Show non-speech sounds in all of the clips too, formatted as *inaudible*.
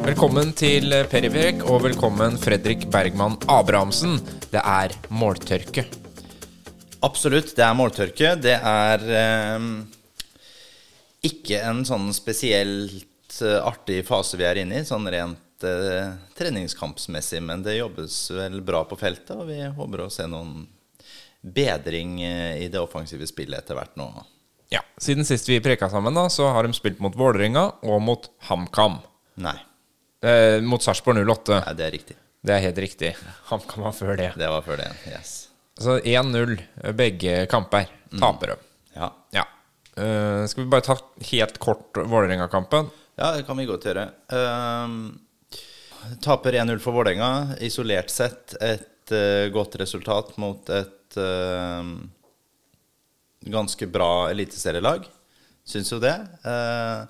Velkommen til Periferek, og velkommen Fredrik Bergman Abrahamsen. Det er måltørke. Absolutt, det er måltørke. Det er eh, ikke en sånn spesielt eh, artig fase vi er inne i, sånn rent eh, treningskampsmessig, men det jobbes vel bra på feltet, og vi håper å se noen bedring eh, i det offensive spillet etter hvert nå. Ja, Siden sist vi preka sammen, da, så har de spilt mot Vålerenga og mot HamKam. Nei, Eh, mot Sarpsborg 08. Ja, det er riktig. Det er helt riktig. HamKam var før det. Det var før det. Yes. Så 1-0 begge kamper. Tapere. Ja. Ja. Eh, skal vi bare ta helt kort Vålerenga-kampen? Ja, det kan vi godt gjøre. Uh, taper 1-0 for Vålerenga. Isolert sett et uh, godt resultat mot et ganske bra eliteserielag. Syns jo det. Uh,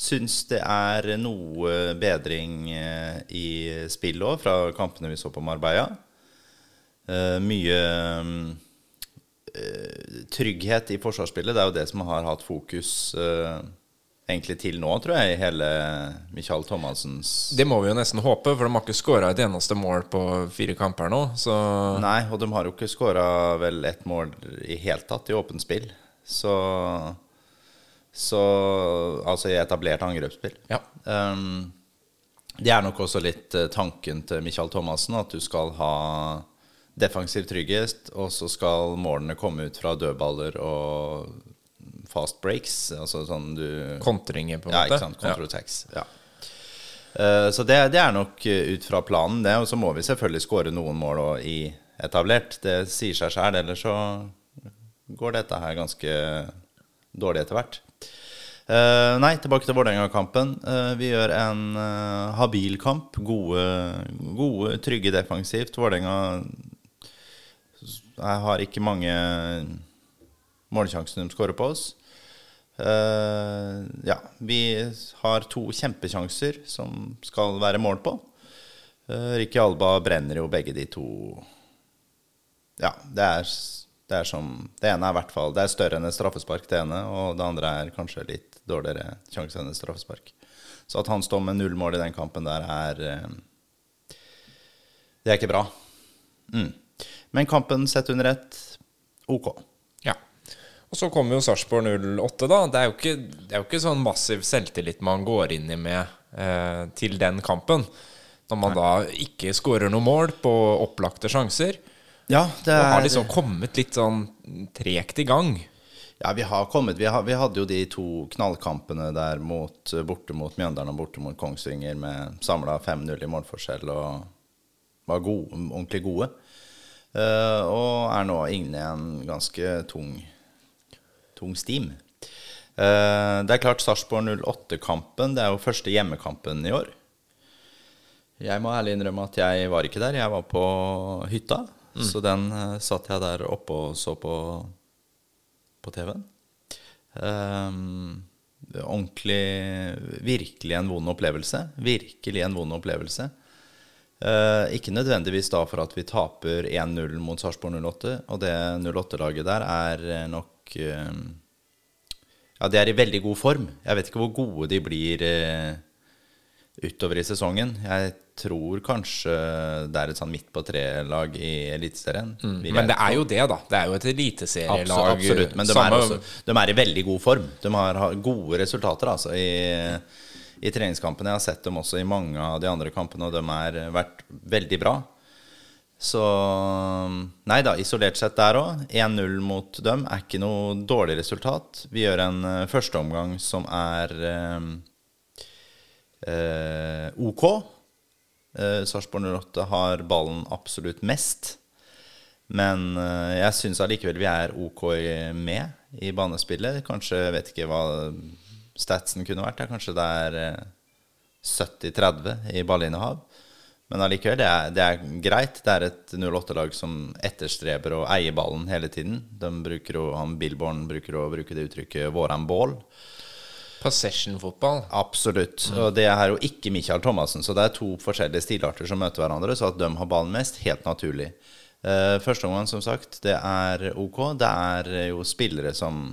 syns det er noe bedring eh, i spillet òg, fra kampene vi så på Marbella. Eh, mye eh, trygghet i forsvarsspillet. Det er jo det som har hatt fokus egentlig til nå, tror jeg, i hele Michael Thomassens Det må vi jo nesten håpe, for de har ikke skåra et eneste mål på fire kamper nå. Så Nei, og de har jo ikke skåra vel ett mål i helt tatt i åpent spill. Så Så Altså i etablert angrepsspill. ja. Um, det er nok også litt eh, tanken til Michael Thomassen, at du skal ha defensiv trygghet, og så skal målene komme ut fra dødballer og fast breaks. Altså sånn du kontringer, på en Ja, måte. ikke sant. Control attacks. Ja. Uh, så det, det er nok eh, ut fra planen, det. Og så må vi selvfølgelig skåre noen mål også i etablert. Det sier seg sjøl, ellers så går dette her ganske dårlig etter hvert. Eh, nei, tilbake til Vålerenga-kampen. Uh, vi gjør en uh, habil kamp. Gode, gode, trygge defensivt. Vålerenga har ikke mange målsjanser de skårer på oss. Eh, ja, vi har to kjempesjanser som skal være mål på. Uh, Ricky Alba brenner jo begge de to Ja, det er, det som Det ene er i hvert fall Det er større enn et straffespark, det ene. Og det andre er kanskje litt dårligere sjanse enn et straffespark. Så at han står med null mål i den kampen der, er eh, Det er ikke bra. Mm. Men kampen sett under ett OK. Ja. Og så kommer jo Sarpsborg 08, da. Det er, jo ikke, det er jo ikke sånn massiv selvtillit man går inn i med eh, til den kampen. Når man da ikke skårer noe mål på opplagte sjanser. Ja, det Og har er liksom kommet litt sånn tregt i gang. Ja, vi har kommet. Vi, har, vi hadde jo de to knallkampene der mot, borte mot Mjøndalen og borte mot Kongsvinger med samla 5-0 i målforskjell og var gode, ordentlig gode. Uh, og er nå inne i en ganske tung, tung stim. Uh, det er klart Sarpsborg 08-kampen det er jo første hjemmekampen i år. Jeg må ærlig innrømme at jeg var ikke der. Jeg var på hytta. Så den uh, satt jeg der oppe og så på på TV-en. Um, ordentlig Virkelig en vond opplevelse. Virkelig en vond opplevelse. Uh, ikke nødvendigvis da for at vi taper 1-0 mot Sarpsborg 08. Og det 08-laget der er eh, nok uh, Ja, de er i veldig god form. Jeg vet ikke hvor gode de blir eh, utover i sesongen. Jeg tror kanskje det er et sånn midt på tre-lag i Eliteserien. Mm. Men det er jo det, da. Det er jo et eliteserielag. Absolutt. Men de, er også, de er i veldig god form. De har gode resultater altså, i, i treningskampene. Jeg har sett dem også i mange av de andre kampene, og de har vært veldig bra. Så Nei da, isolert sett der òg. 1-0 mot dem er ikke noe dårlig resultat. Vi gjør en uh, førsteomgang som er eh, eh, OK. Eh, Sarpsborg 08 har ballen absolutt mest. Men eh, jeg syns allikevel vi er OK med i banespillet. Kanskje, vet ikke hva statsen kunne vært. Kanskje det er eh, 70-30 i ballinnehav. Men allikevel, det er, det er greit. Det er et 08-lag som etterstreber å eie ballen hele tiden. De bruker å, han Billborn bruker å bruke det uttrykket 'våran bål'. Possession-fotball. Absolutt. Og det er jo ikke Michael Thomassen, så det er to forskjellige stilarter som møter hverandre, så at de har ballen mest, helt naturlig. Uh, første omgang, som sagt, det er ok. Det er jo spillere som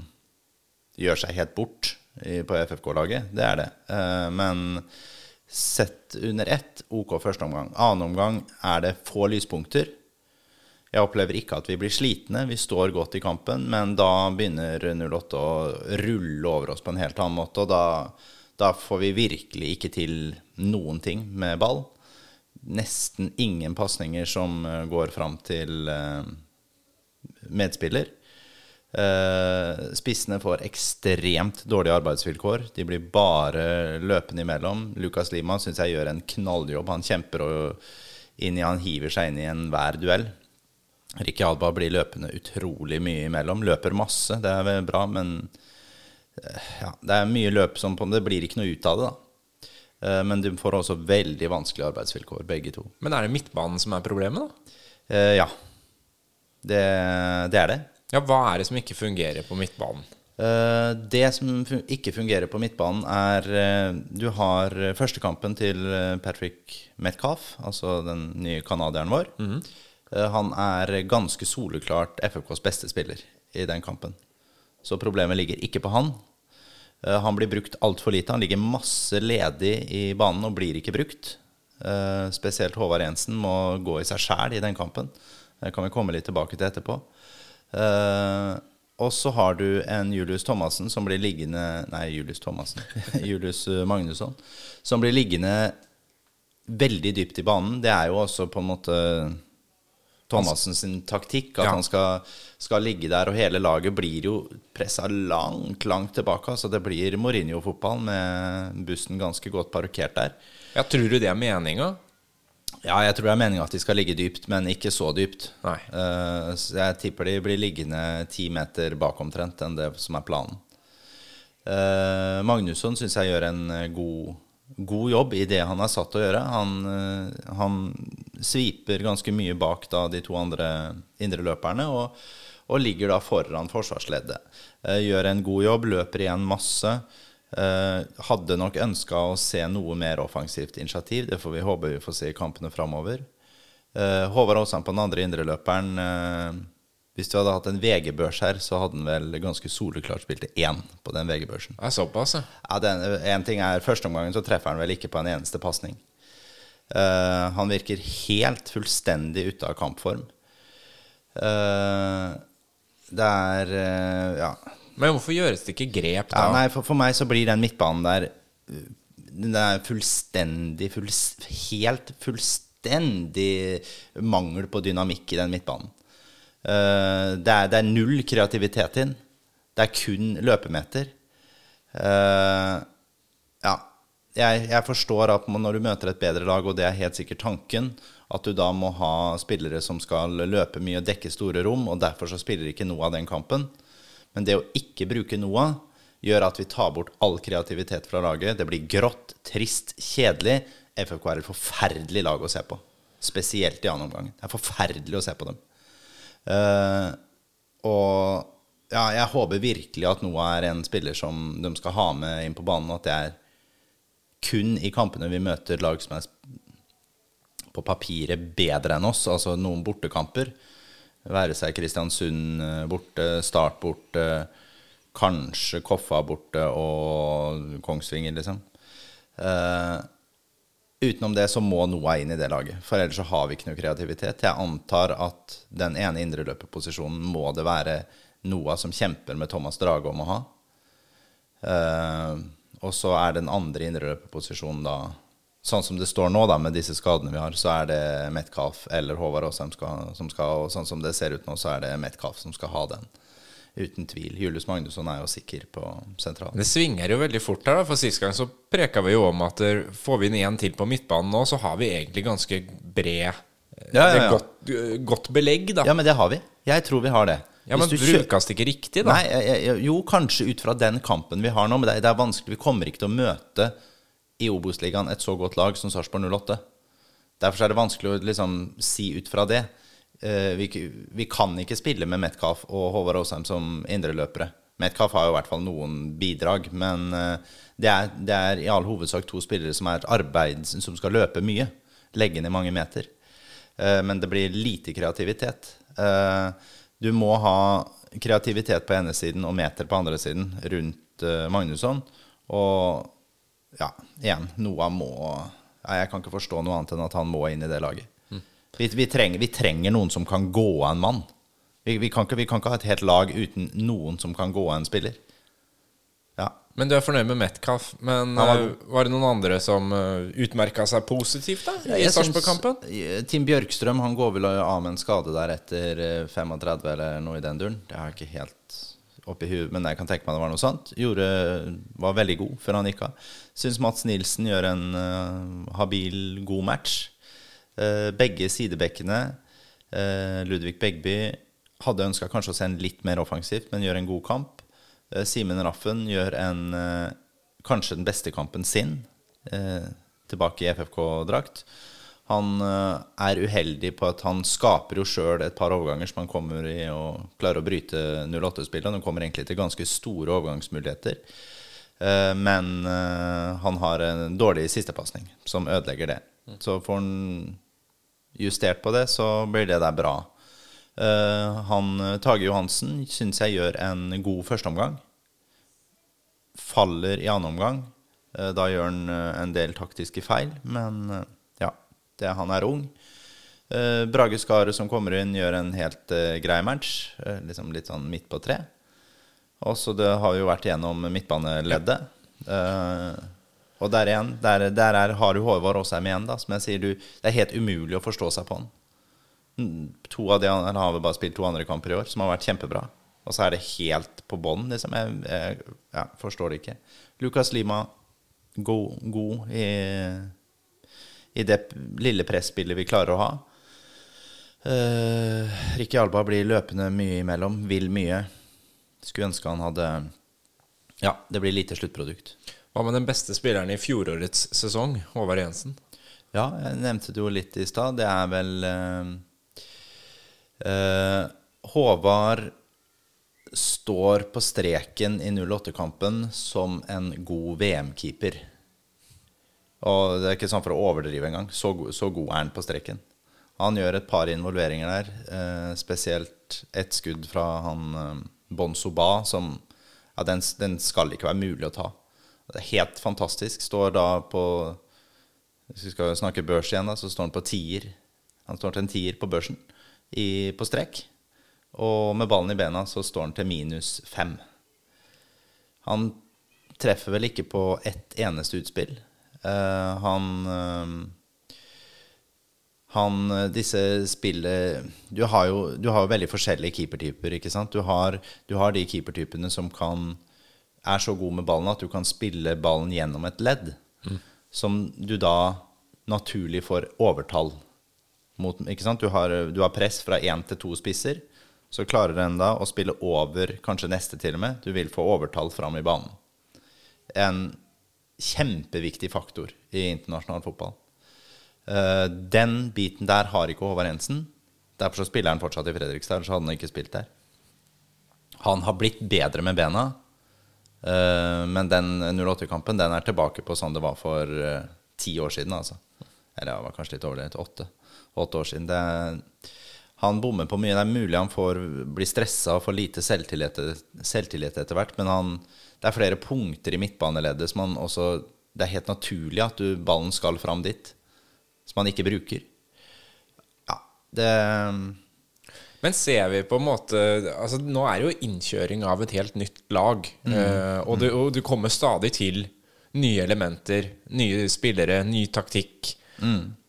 gjør seg helt bort i, på FFK-laget. Det er det. Uh, men Sett under ett, OK første omgang. Annen omgang er det få lyspunkter. Jeg opplever ikke at vi blir slitne. Vi står godt i kampen, men da begynner 08 å rulle over oss på en helt annen måte. Og da, da får vi virkelig ikke til noen ting med ball. Nesten ingen pasninger som eh, går fram til eh, medspiller. Uh, spissene får ekstremt dårlige arbeidsvilkår. De blir bare løpende imellom. Lucas Lima syns jeg gjør en knalljobb. Han kjemper og inn i, han hiver seg inn i enhver duell. Ricky Alba blir løpende utrolig mye imellom. Løper masse, det er vel bra, men uh, ja, det er mye løp som på Det blir ikke noe ut av det, da. Uh, men de får også veldig vanskelige arbeidsvilkår, begge to. Men er det midtbanen som er problemet, da? ja. Det, det er det. Ja, Hva er det som ikke fungerer på midtbanen? Det som fun ikke fungerer på midtbanen, er Du har førstekampen til Patrick Metcalf, altså den nye canadieren vår. Mm -hmm. Uh, han er ganske soleklart FFKs beste spiller i den kampen. Så problemet ligger ikke på han. han blir brukt altfor lite. Han ligger masse ledig i banen og blir ikke brukt. spesielt Håvard Jensen må gå i seg sjæl i den kampen. Det kan vi komme litt tilbake til etterpå. Og så har du en Julius Thomassen som blir liggende Nei, Julius Thomassen. *laughs* Julius eh, Magnusson. Som blir liggende veldig dypt i banen. Det er jo også på en måte Thomassen sin taktikk. At ja. han skal, skal, ligge der, og hele laget blir jo pressa langt, langt tilbake. Så det blir Mourinho-fotball med bussen ganske godt parkert der. Ja, Tror du det er meninga? Ja, jeg tror det er meninga at de skal ligge dypt, men ikke så dypt. Uh, så jeg tipper de blir liggende ti meter bak omtrent enn det som er planen. Uh, Magnusson syns jeg gjør en eh, god, god, jobb i det han er satt til å gjøre. Han, uh, han sviper ganske mye bak da, de to andre indreløperne og, og ligger da foran forsvarsleddet. gjør en god jobb, løper igjen masse. Uh, hadde nok ønska å se noe mer offensivt initiativ. Det får vi håpe vi får se i kampene framover. Håvard Aasan på den andre indreløperen Hvis du hadde hatt en VG-børs her, så hadde han vel ganske soleklart spilt én på den VG-børsen. Er såpass, ja. Én ting er Førsteomgangen så treffer han vel ikke på en eneste pasning. Uh, han virker helt fullstendig ute av kampform. det er Ja men hvorfor gjøres det ikke grep da? Ja, nei, for, for, meg så blir den midtbanen der Den er fullstendig fullst, Helt fullstendig mangel på dynamikk i den midtbanen. Uh, det, er, det, er, null kreativitet inn. Det er kun løpemeter. Uh, ja. Jeg, jeg, forstår at når du møter et bedre lag, og det er helt sikkert tanken, at du da må ha spillere som skal løpe mye og dekke store rom, og derfor så spiller ikke noe av den kampen. Men det å ikke bruke Noah gjør at vi tar bort all kreativitet fra laget. Det blir grått, trist, kjedelig. FFK er et forferdelig lag å se på. Spesielt i annen omgang. Det er forferdelig å se på dem. Uh, og ja, jeg håper virkelig at Noah er en spiller som de skal ha med inn på banen, at det er kun i kampene vi møter lag som er på papiret bedre enn oss, altså noen bortekamper, være seg Kristiansund eh, borte, Start borte, kanskje Koffa borte og Kongsvinger, liksom. Uh, utenom det så må Noah inn i det laget, for ellers så har vi ikke noe kreativitet. Jeg antar at den ene indreløperposisjonen må det være Noah som kjemper med Thomas Drage om å ha. Uh, og så er den andre indreløperposisjonen da sånn som det står nå, da, med disse skadene vi har, så er det Metcalf eller Håvard Aasheim som skal Og sånn som det ser ut nå, så er det Metcalf som skal ha den. Uten tvil. Julius Magnusson er jo sikker på sentralen. Det svinger jo veldig fort her, da. For sist gang så preka vi jo om at får vi inn én til på midtbanen nå, så har vi egentlig ganske bred ja, ja, ja. Godt, godt, belegg, da. Ja, men det har vi. Jeg tror vi har det. Ja, Men brukes det ikke riktig, da? Nei, Jo, kanskje ut fra den kampen vi har nå, men det er vanskelig. Vi kommer ikke til å møte i Obos-ligaen et så godt lag som Sarpsborg 08. Derfor er det vanskelig å liksom si ut fra det. Eh, vi, vi, kan ikke spille med Metcalf og Håvard Aasheim som indreløpere. Metcalf har jo i hvert fall noen bidrag, men eh, det er, det er, i all hovedsak to spillere som er arbeid, som skal løpe mye. Legge ned mange meter. Eh, men det blir lite kreativitet. Du må ha kreativitet på ene siden og meter på andre siden rundt Magnusson. Og Ja, igjen, Noah må Jeg kan ikke forstå noe annet enn at han må inn i det laget. Vi, vi, trenger, vi trenger noen som kan gå av en mann. Vi, vi, kan ikke, vi kan ikke ha et helt lag uten noen som kan gå av en spiller. Ja. Men du er fornøyd med Metcalf. Men var eh, var det noen andre som uh, utmerka seg positivt da i Sarpsborg-kampen? eh, Tim Bjørkstrøm han går vel av med en skade der etter eh, 35 eller noe i den duren. Det har jeg ikke helt oppi huet, men jeg kan tenke meg det var noe sånt. Gjorde, var veldig god før han gikk av. Syns Mats Nilsen gjør en uh, habil, god match. Eh, begge sidebekkene, eh, Ludvig Begby, hadde ønska kanskje å se en litt mer offensivt, men gjør en god kamp. Eh, Simen Raffen gjør en kanskje den beste kampen sin tilbake i FFK-drakt. Han er uheldig på at han skaper jo sjøl et par overganger som han kommer i og klarer å bryte 08-spillet. Han kommer egentlig til ganske store overgangsmuligheter. Men han har en dårlig sistepasning som ødelegger det. Så får han justert på det, så blir det der bra. Eh, han Tage Johansen syns jeg gjør en god førsteomgang. Faller i annen omgang. Eh, da gjør han eh, en del taktiske feil, men ja, det, han er ung. Brage Skare som kommer inn, gjør en helt grei match. liksom litt sånn midt på tre. Og så det har jo vært gjennom midtbaneleddet. Eh, og der igjen, der, der er, har du Håvard Åsheim igjen, da. Som jeg sier, du, det er helt umulig å forstå seg på han. To av de han har vel bare spilt to andre kamper i år, som har vært kjempebra. Og så er det helt på bånn, liksom. Jeg, jeg ja, forstår det ikke. Lukas Lima, god, god i, i det lille presspillet vi klarer å ha. Uh, Ricky Alba blir løpende mye imellom, vil mye. Skulle ønske han hadde Ja, det blir lite sluttprodukt. Hva med den beste spilleren i fjorårets sesong, Håvard Jensen? Ja, jeg nevnte det jo litt i stad. Det er vel eh, eh, Håvard står på streken i 08-kampen som en god VM-keeper. Og det er ikke sånn for å overdrive engang. Så, så god er han på streken. Han gjør et par involveringer der, eh, spesielt ett skudd fra han eh, Bonsoba, som ja, den, den skal ikke være mulig å ta. Helt fantastisk. Står da på Hvis vi skal snakke børs igjen, da, så står han på tier. Han står til en tier på børsen i, på strekk. Og med ballen i bena så står han til minus fem. Han treffer vel ikke på ett eneste utspill. Uh, han uh, han, disse spillet du har, jo, du har jo veldig forskjellige keepertyper. ikke sant? Du har, du har de keepertypene som kan, er så god med ballen at du kan spille ballen gjennom et ledd. Som du da naturlig får overtall mot. ikke sant? Du har, du har press fra én til to spisser. Så klarer den da å spille over kanskje neste til og med. Du vil få overtall fram i banen. En kjempeviktig faktor i internasjonal fotball. Eh, den biten der har ikke Håvard Jensen. Derfor så spiller han fortsatt i Fredrikstad, ellers hadde han ikke spilt der. Han har blitt bedre med bena, men den 08-kampen den er tilbake på sånn det var for eh, ti år siden. altså. Eller det var kanskje litt over det, åtte, åtte år siden. Er, han bommer på mye. Det er mulig han får bli stressa og får lite selvtillit, selvtillit etter hvert, men han, det er flere punkter i midtbaneleddet som han også Det er helt naturlig at du, ballen skal fram dit som han ikke bruker. Ja, det Men ser vi på en måte altså Nå er det jo innkjøring av et helt nytt lag. eh, og, du, og du kommer stadig til nye elementer, nye spillere, ny taktikk.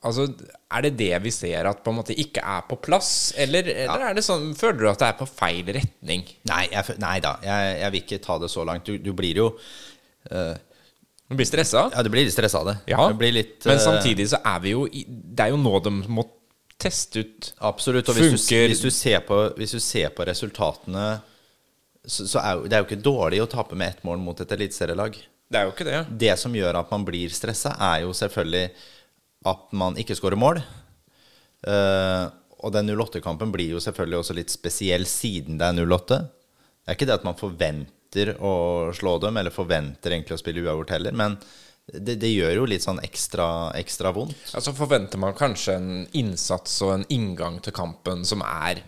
Altså, Er det det vi ser at på en måte ikke er på plass? Eller, eller er det sånn, føler du at det er på feil retning? Nei, jeg, nei da, jeg, jeg vil ikke ta det så langt. Du, du blir jo uh, Du blir stressa? Ja, du blir litt stressa av det. Ja, litt, men eh, samtidig så er vi jo i, Det er jo nå de må teste ut Absolutt. Og hvis du, hvis, du ser på, hvis du ser på resultatene, så, så er jo, det er jo ikke dårlig å tape med ett mål mot et eliteserielag. Det er jo ikke det. Det som gjør at man blir stressa, er jo selvfølgelig at man ikke skårer mål. Uh, og den 08-kampen blir jo selvfølgelig også litt spesiell siden det er 08. Det er ikke det at man forventer å slå dem, eller forventer egentlig å spille uavgjort heller, men det, det gjør jo litt sånn ekstra, ekstra vondt. så forventer man kanskje en innsats og en inngang til kampen som er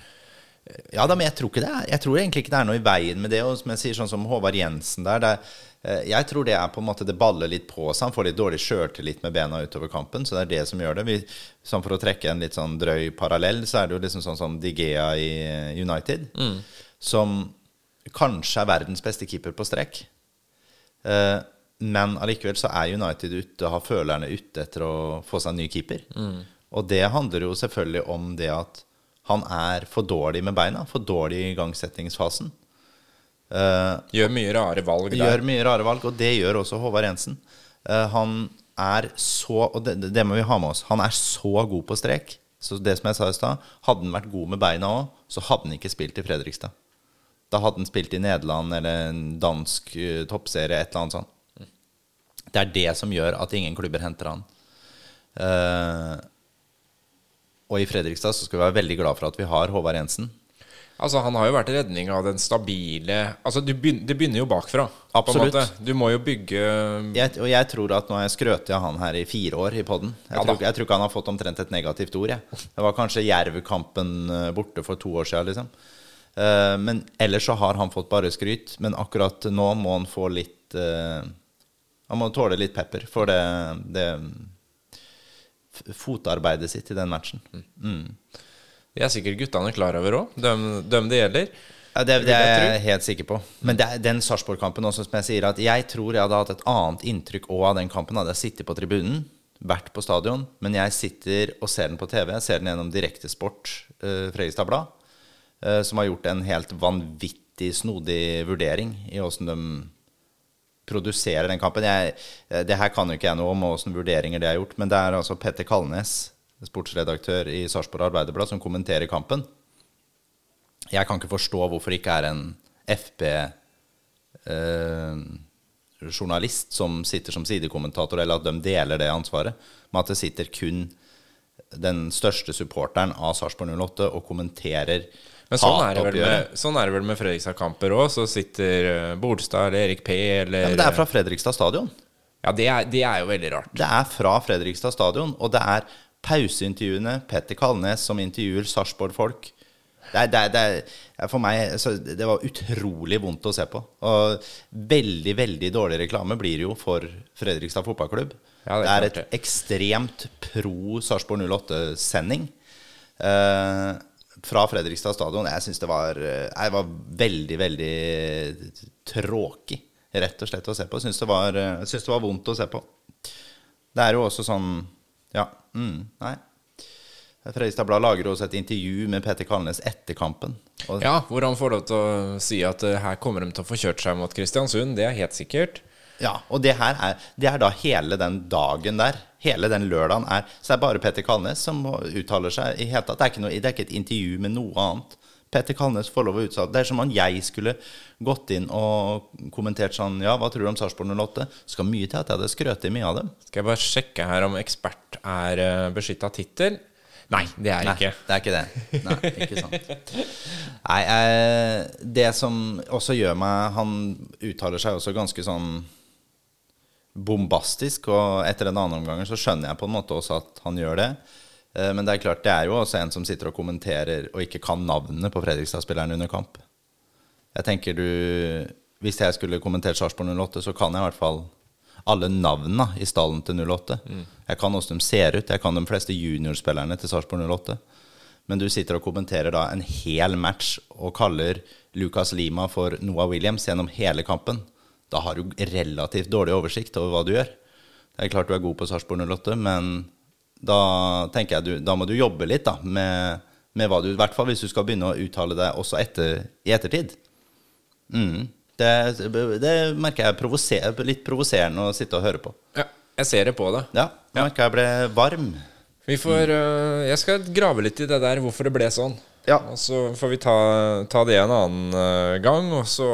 Ja da, men jeg tror ikke det er Jeg tror egentlig ikke det er noe i veien med det. Og som jeg sier, sånn som Håvard Jensen der, det, Eh, Jeg tror det er på en måte det baller litt på seg. Han får litt dårlig sjøltillit med bena utover kampen. Så det er det som gjør det. Vi, sånn for å trekke en litt sånn drøy parallell, så er det jo liksom sånn som Digea i United. Som kanskje er verdens beste keeper på strekk. Eh, men allikevel så er United ute, og har følerne ute etter å få seg en ny keeper. Og det handler jo selvfølgelig om det at han er for dårlig med beina. For dårlig i igangsettingsfasen. Uh, Gjør mye rare valg der. gjør mye rare valg, og det gjør også Håvard Jensen. Uh, han er så Og det, det må vi ha med oss. Han er så god på strek. Så det som jeg sa i stad, hadde han vært god med beina òg, så hadde han ikke spilt i Fredrikstad. Da hadde han spilt i Nederland eller en dansk uh, toppserie, et eller annet sånt. Det er det som gjør at ingen klubber henter han. Uh, og i Fredrikstad så skal vi være veldig glad for at vi har Håvard Jensen. Altså, Han har jo vært redning av den stabile Altså, Det begynner jo bakfra. Absolutt. Du må jo bygge jeg, og jeg tror at nå har jeg skrøt av han her i fire år i poden. Jeg, Ja jeg tror ikke han har fått omtrent et negativt ord. Jeg. Det var kanskje Jerv-kampen eh, borte for to år siden, liksom. Uh, men ellers så har han fått bare skryt. Men akkurat nå må han få litt eh, Han må tåle litt pepper for det, det fotarbeidet sitt i den matchen. Det er sikkert guttene klar over òg, dem, dem det gjelder. Ja, det, det er jeg helt sikker på. Men det, den Sarpsborg-kampen også, som jeg sier, at jeg tror jeg hadde hatt et annet inntrykk òg av den kampen hadde jeg sittet på tribunen, vært på stadion, men jeg sitter og ser den på TV. Jeg ser den gjennom Direktesport, uh, Fredrikstad Blad, eh, som har gjort en helt vanvittig snodig vurdering i åssen de produserer den kampen. Jeg, eh, det her kan jo ikke jeg noe om, åssen vurderinger det er gjort, men det er altså Petter Kalnes, sportsredaktør i Sarpsborg Arbeiderblad, som kommenterer kampen. Jeg kan ikke forstå hvorfor det ikke er en FB-journalist som sitter som sidekommentator, eller at de deler det ansvaret, med at det sitter kun den største supporteren av Sarpsborg 08 og kommenterer Men sånn er med, sånn er det vel med Fredrikstad-kamper òg. Så sitter eh, Bolstad eller Erik P. eller Ja, men det er fra Fredrikstad stadion. Ja, det er, det er jo veldig rart. Det er fra Fredrikstad stadion, og det er pauseintervjuene Petter Kalnes som intervjuer Sarpsborg-folk. Det, er, det, er, det er for meg så Det var utrolig vondt å se på. Og veldig, veldig dårlig reklame blir det jo for Fredrikstad fotballklubb. Ja, det er et ekstremt pro Sarpsborg 08-sending. Eh, fra Fredrikstad stadion. Jeg syns det var eh, Jeg var veldig, veldig tråkig, rett og slett, å se på. Jeg syns det, eh, synes det var vondt å se på. Det er jo også sånn Ja. Mm, nei. Fredrikstad Blad lager også et intervju med Petter Kalnes etter kampen. Og, Ja, hvor han får lov til å si at eh, her kommer de til å få kjørt seg mot Kristiansund. Det er helt sikkert. Ja, og det her er, det er da hele den dagen der. Hele den lørdagen er Så det er bare Petter Kalnes som uttaler seg i hele tatt. Det er noe, det er ikke et intervju med noe annet. Petter Kalnes får lov å uttale Det er som om jeg skulle gått inn og kommentert sånn Ja, hva tror du om Sarpsborg 08? Skal mye til at jeg hadde skrøt i mye av dem. Skal jeg bare sjekke her om ekspert er uh, beskytta tittel? Nei, det er Nei, ikke. det er ikke det. Nei, ikke sant. Nei, eh, det som også gjør meg Han uttaler seg også ganske sånn bombastisk, og etter en annen omgang så skjønner jeg på en måte også at han gjør det. Eh, Men det er klart, det er jo også en som sitter og kommenterer og ikke kan navnene på Fredrikstad-spilleren under kamp. Jeg tenker du Hvis jeg skulle kommentert Sarpsborg 08, så kan jeg i hvert fall alle navnene i stallen til 08. Jeg kan åssen de ser ut. Jeg kan de fleste juniorspillerne til Sarpsborg 08. Men du sitter og kommenterer da en hel match og kaller Lucas Lima for Noah Williams gjennom hele kampen. Da har du relativt dårlig oversikt over hva du gjør. Det er klart du er god på Sarpsborg 08, men da tenker jeg du, da må du jobbe litt da, med, med hva du I hvert fall hvis du skal begynne å uttale deg også etter, i ettertid. Mm. Det, det merker jeg er provoser, litt provoserende å sitte og høre på. Ja, jeg ser det på det. Ja, jeg merker jeg ble varm. Vi får øh, Jeg skal grave litt i det der, hvorfor det ble sånn. Ja. Og så får vi ta, ta det en annen øh, gang, og så,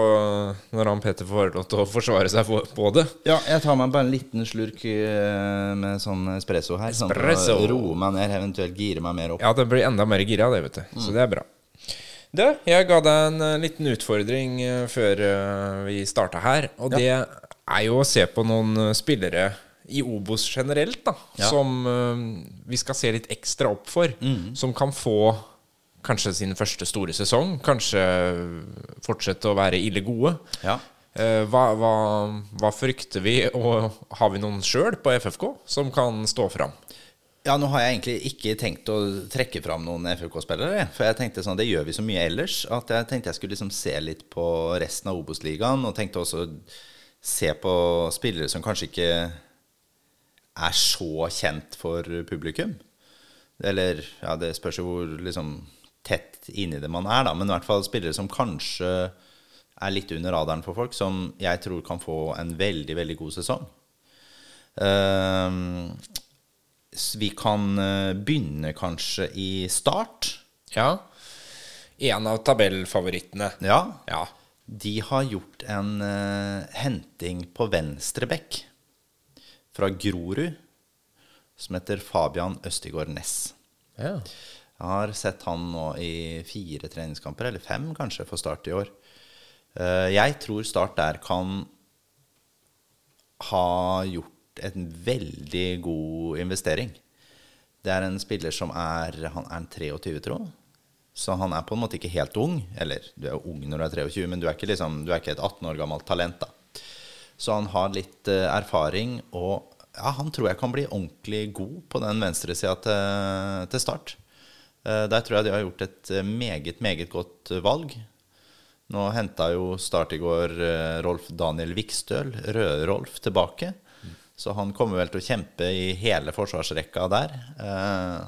når han Peter får lov til å forsvare seg på, på det Ja, jeg tar meg bare en liten slurk eh, med sånn espresso her. Sånn for Espresso. Sånn, roe meg ned, eventuelt gire meg mer opp. Ja, det blir enda mer gira, det, vet du. Så det er bra. Du, jeg ga deg en øh, liten utfordring før vi starta her, og det er jo å se på noen spillere i Obos generelt, da, Ja. som vi skal se litt ekstra opp for. Som kan få kanskje sin første store sesong. Kanskje fortsette å være ille gode. Ja. Eh, hva, hva, hva frykter vi, og har vi noen sjøl på FFK som kan stå fram? Ja, nå har jeg egentlig ikke tenkt å trekke fram noen FFK-spillere. For jeg tenkte sånn, det gjør vi så mye ellers, at jeg tenkte jeg skulle liksom se litt på resten av Obos-ligaen. Og tenkte også se på spillere som kanskje ikke er så kjent for publikum. Eller ja, det spørs jo hvor liksom tett inni det man er, da. Men i hvert fall spillere som kanskje er litt under radaren for folk, som jeg tror kan få en veldig, veldig god sesong. Uh, vi kan eh, begynne kanskje i start. Ja. En av tabellfavorittene. Ja. ja. De har gjort en uh, henting på venstre bekk fra Grorud, som heter Fabian Østigård Næss. Ja. Jeg har sett han nå i fire treningskamper, eller fem kanskje, for Start i år. Uh, jeg tror Start der kan ha gjort en veldig god investering. Det er en spiller som er Han er 23, tro. Så han er på en måte ikke helt ung. Eller du er jo ung når du er 23, men du er ikke, liksom, du er ikke et 18 år gammelt talent. da. Så han har litt uh, erfaring, og ja, han tror jeg kan bli ordentlig god på den venstresida til, til start. Uh, der tror jeg de har gjort et uh, meget, meget godt valg. Nå henta jo Start i går Rolf Daniel Vikstøl, Røde-Rolf, tilbake. Så han kommer vel til å kjempe i hele forsvarsrekka der. Eh,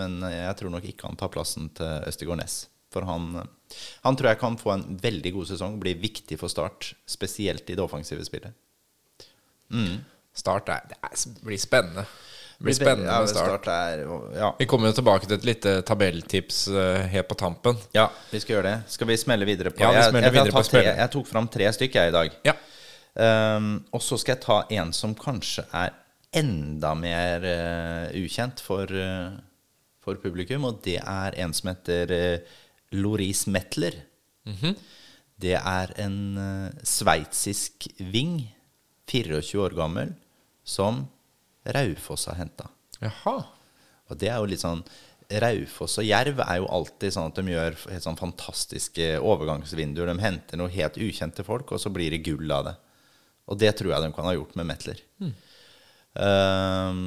men jeg tror nok ikke han tar plassen til Østegård Næss. For han, han, tror jeg kan få en veldig god sesong, bli viktig for Start. Spesielt i det offensive spillet. Mm. Start er, det blir spennende. Blir spennende med start. start er, ja. Vi kommer jo tilbake til et lite tabelltips uh, helt på tampen. Ja, vi skal gjøre det. Skal vi smelle videre på? Ja, vi smeller jeg, jeg, videre på tre, jeg tok fram tre stykker jeg i dag. Ja. Um, og så skal jeg ta en som kanskje er enda mer uh, ukjent for, uh, for, publikum, og det er en som heter uh, Loris Metler. Mm -hmm. Det er en uh, sveitsisk ving, 24 år gammel, som Raufoss har henta. Og det er jo litt sånn Raufoss og Jerv er jo alltid sånn at de gjør helt sånn fantastiske overgangsvinduer. De henter noe helt ukjente folk, og så blir det gull av det. Og det tror jeg de kan ha gjort med Metler. Mm. Uh,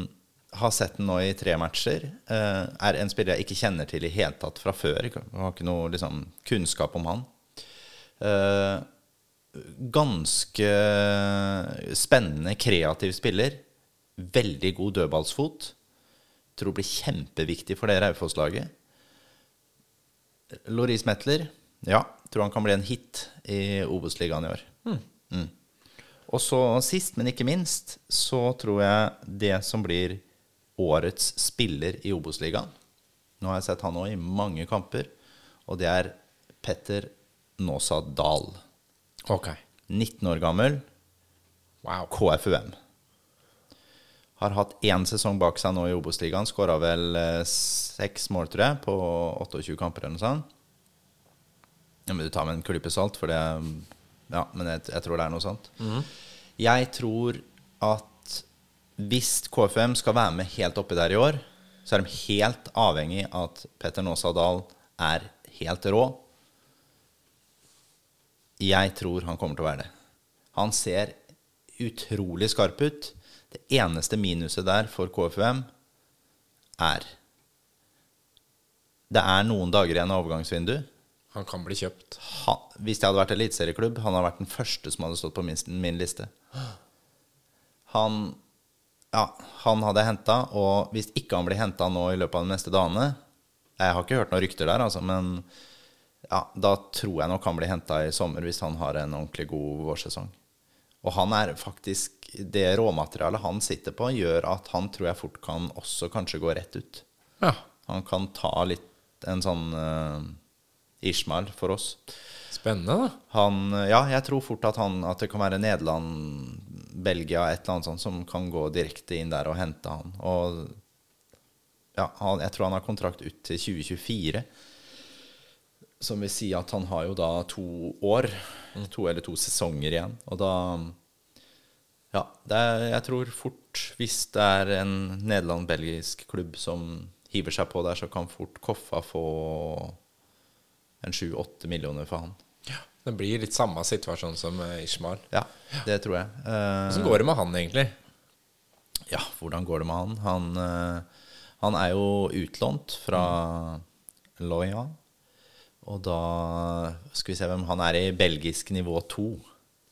har sett den nå i tre matcher. Uh, er en spiller jeg ikke kjenner til i hele tatt fra før. Jeg har ikke noe liksom, kunnskap om han. Uh, ganske spennende, kreativ spiller. Veldig god dødballsfot. Tror blir kjempeviktig for det Raufoss-laget. Loris Metler, ja, tror han kan bli en hit i Obos-ligaen i år. Mm. Mm. Og så sist, men ikke minst, så tror jeg det som blir årets spiller i Obos-ligaen Nå har jeg sett han òg i mange kamper, og det er Petter Nåsa Dahl. Ok. 19 år gammel. Wow. KFUM. Har hatt én sesong bak seg nå i Obos-ligaen. Skåra vel eh, seks mål, tror jeg, på 28 kamper eller noe sånt. Ja, men du tar med en klype salt, for det ja, men jeg, jeg, tror det er noe sånt. Mm. Jeg tror at hvis KFM skal være med helt oppi der i år, så er de helt avhengig av at Petter Nåsa Dahl er helt rå. Jeg tror han kommer til å være det. Han ser utrolig skarp ut. Det eneste minuset der for KFUM er Det er noen dager igjen av overgangsvinduet. Han kan bli kjøpt. Han, hvis jeg hadde vært eliteserieklubb, han hadde vært den første som hadde stått på min, min liste. Han, ja, han hadde henta, og hvis ikke han blir henta nå i løpet av de neste dagene Jeg har ikke hørt noen rykter der, altså, men ja, da tror jeg nok han blir henta i sommer hvis han har en ordentlig god vårsesong. Og han er faktisk Det råmaterialet han sitter på, gjør at han tror jeg fort kan også kanskje gå rett ut. Ja. Han kan ta litt en sånn uh, Ishmael for oss. Spennende, da. Han, ja, jeg tror fort at, han, at det kan være Nederland, Belgia, et eller annet sånt som kan gå direkte inn der og hente han. Og ja, han, jeg tror han har kontrakt ut til 2024. Som vil si at han har jo da to år, to eller to sesonger igjen. Og da Ja, er, jeg tror fort, hvis det er en nederland-belgisk klubb som hiver seg på der, så kan fort Koffa få en sju-åtte millioner for han. Ja. Det blir litt samme situasjon som eh, Ishmael. Ja, det tror jeg. Eh, Hvordan går det med han, egentlig? ja, hvordan går det med han? Han, eh, han er jo utlånt fra Loyan. Og da skal vi se hvem han er i belgisk nivå 2.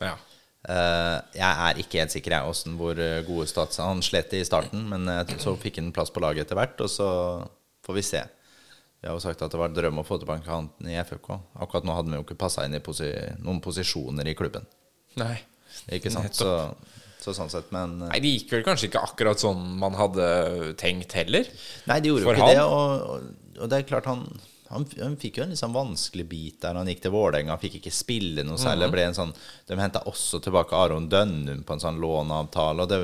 Ja. Eh, jeg er ikke helt sikker jeg åssen hvor eh, gode stats Han slet i starten, men eh, så fikk han plass på laget etter hvert, og så får vi se. Vi har jo sagt at det var en drøm å få tilbake han i FFK. Akkurat nå hadde vi jo ikke passa inn i posi noen posisjoner i klubben. Nei. Ikke sant? Så, så sånn sett, men Nei, det gikk vel kanskje ikke akkurat sånn man hadde tenkt heller. Nei, de gjorde jo ikke han? det. Og, og, og det er klart han, han, han fikk jo en litt sånn vanskelig bit der han gikk til Vålerenga. Fikk ikke spille noe særlig. Ble en sånn, de henta også tilbake Aron Dønnum på en sånn låneavtale. Og det,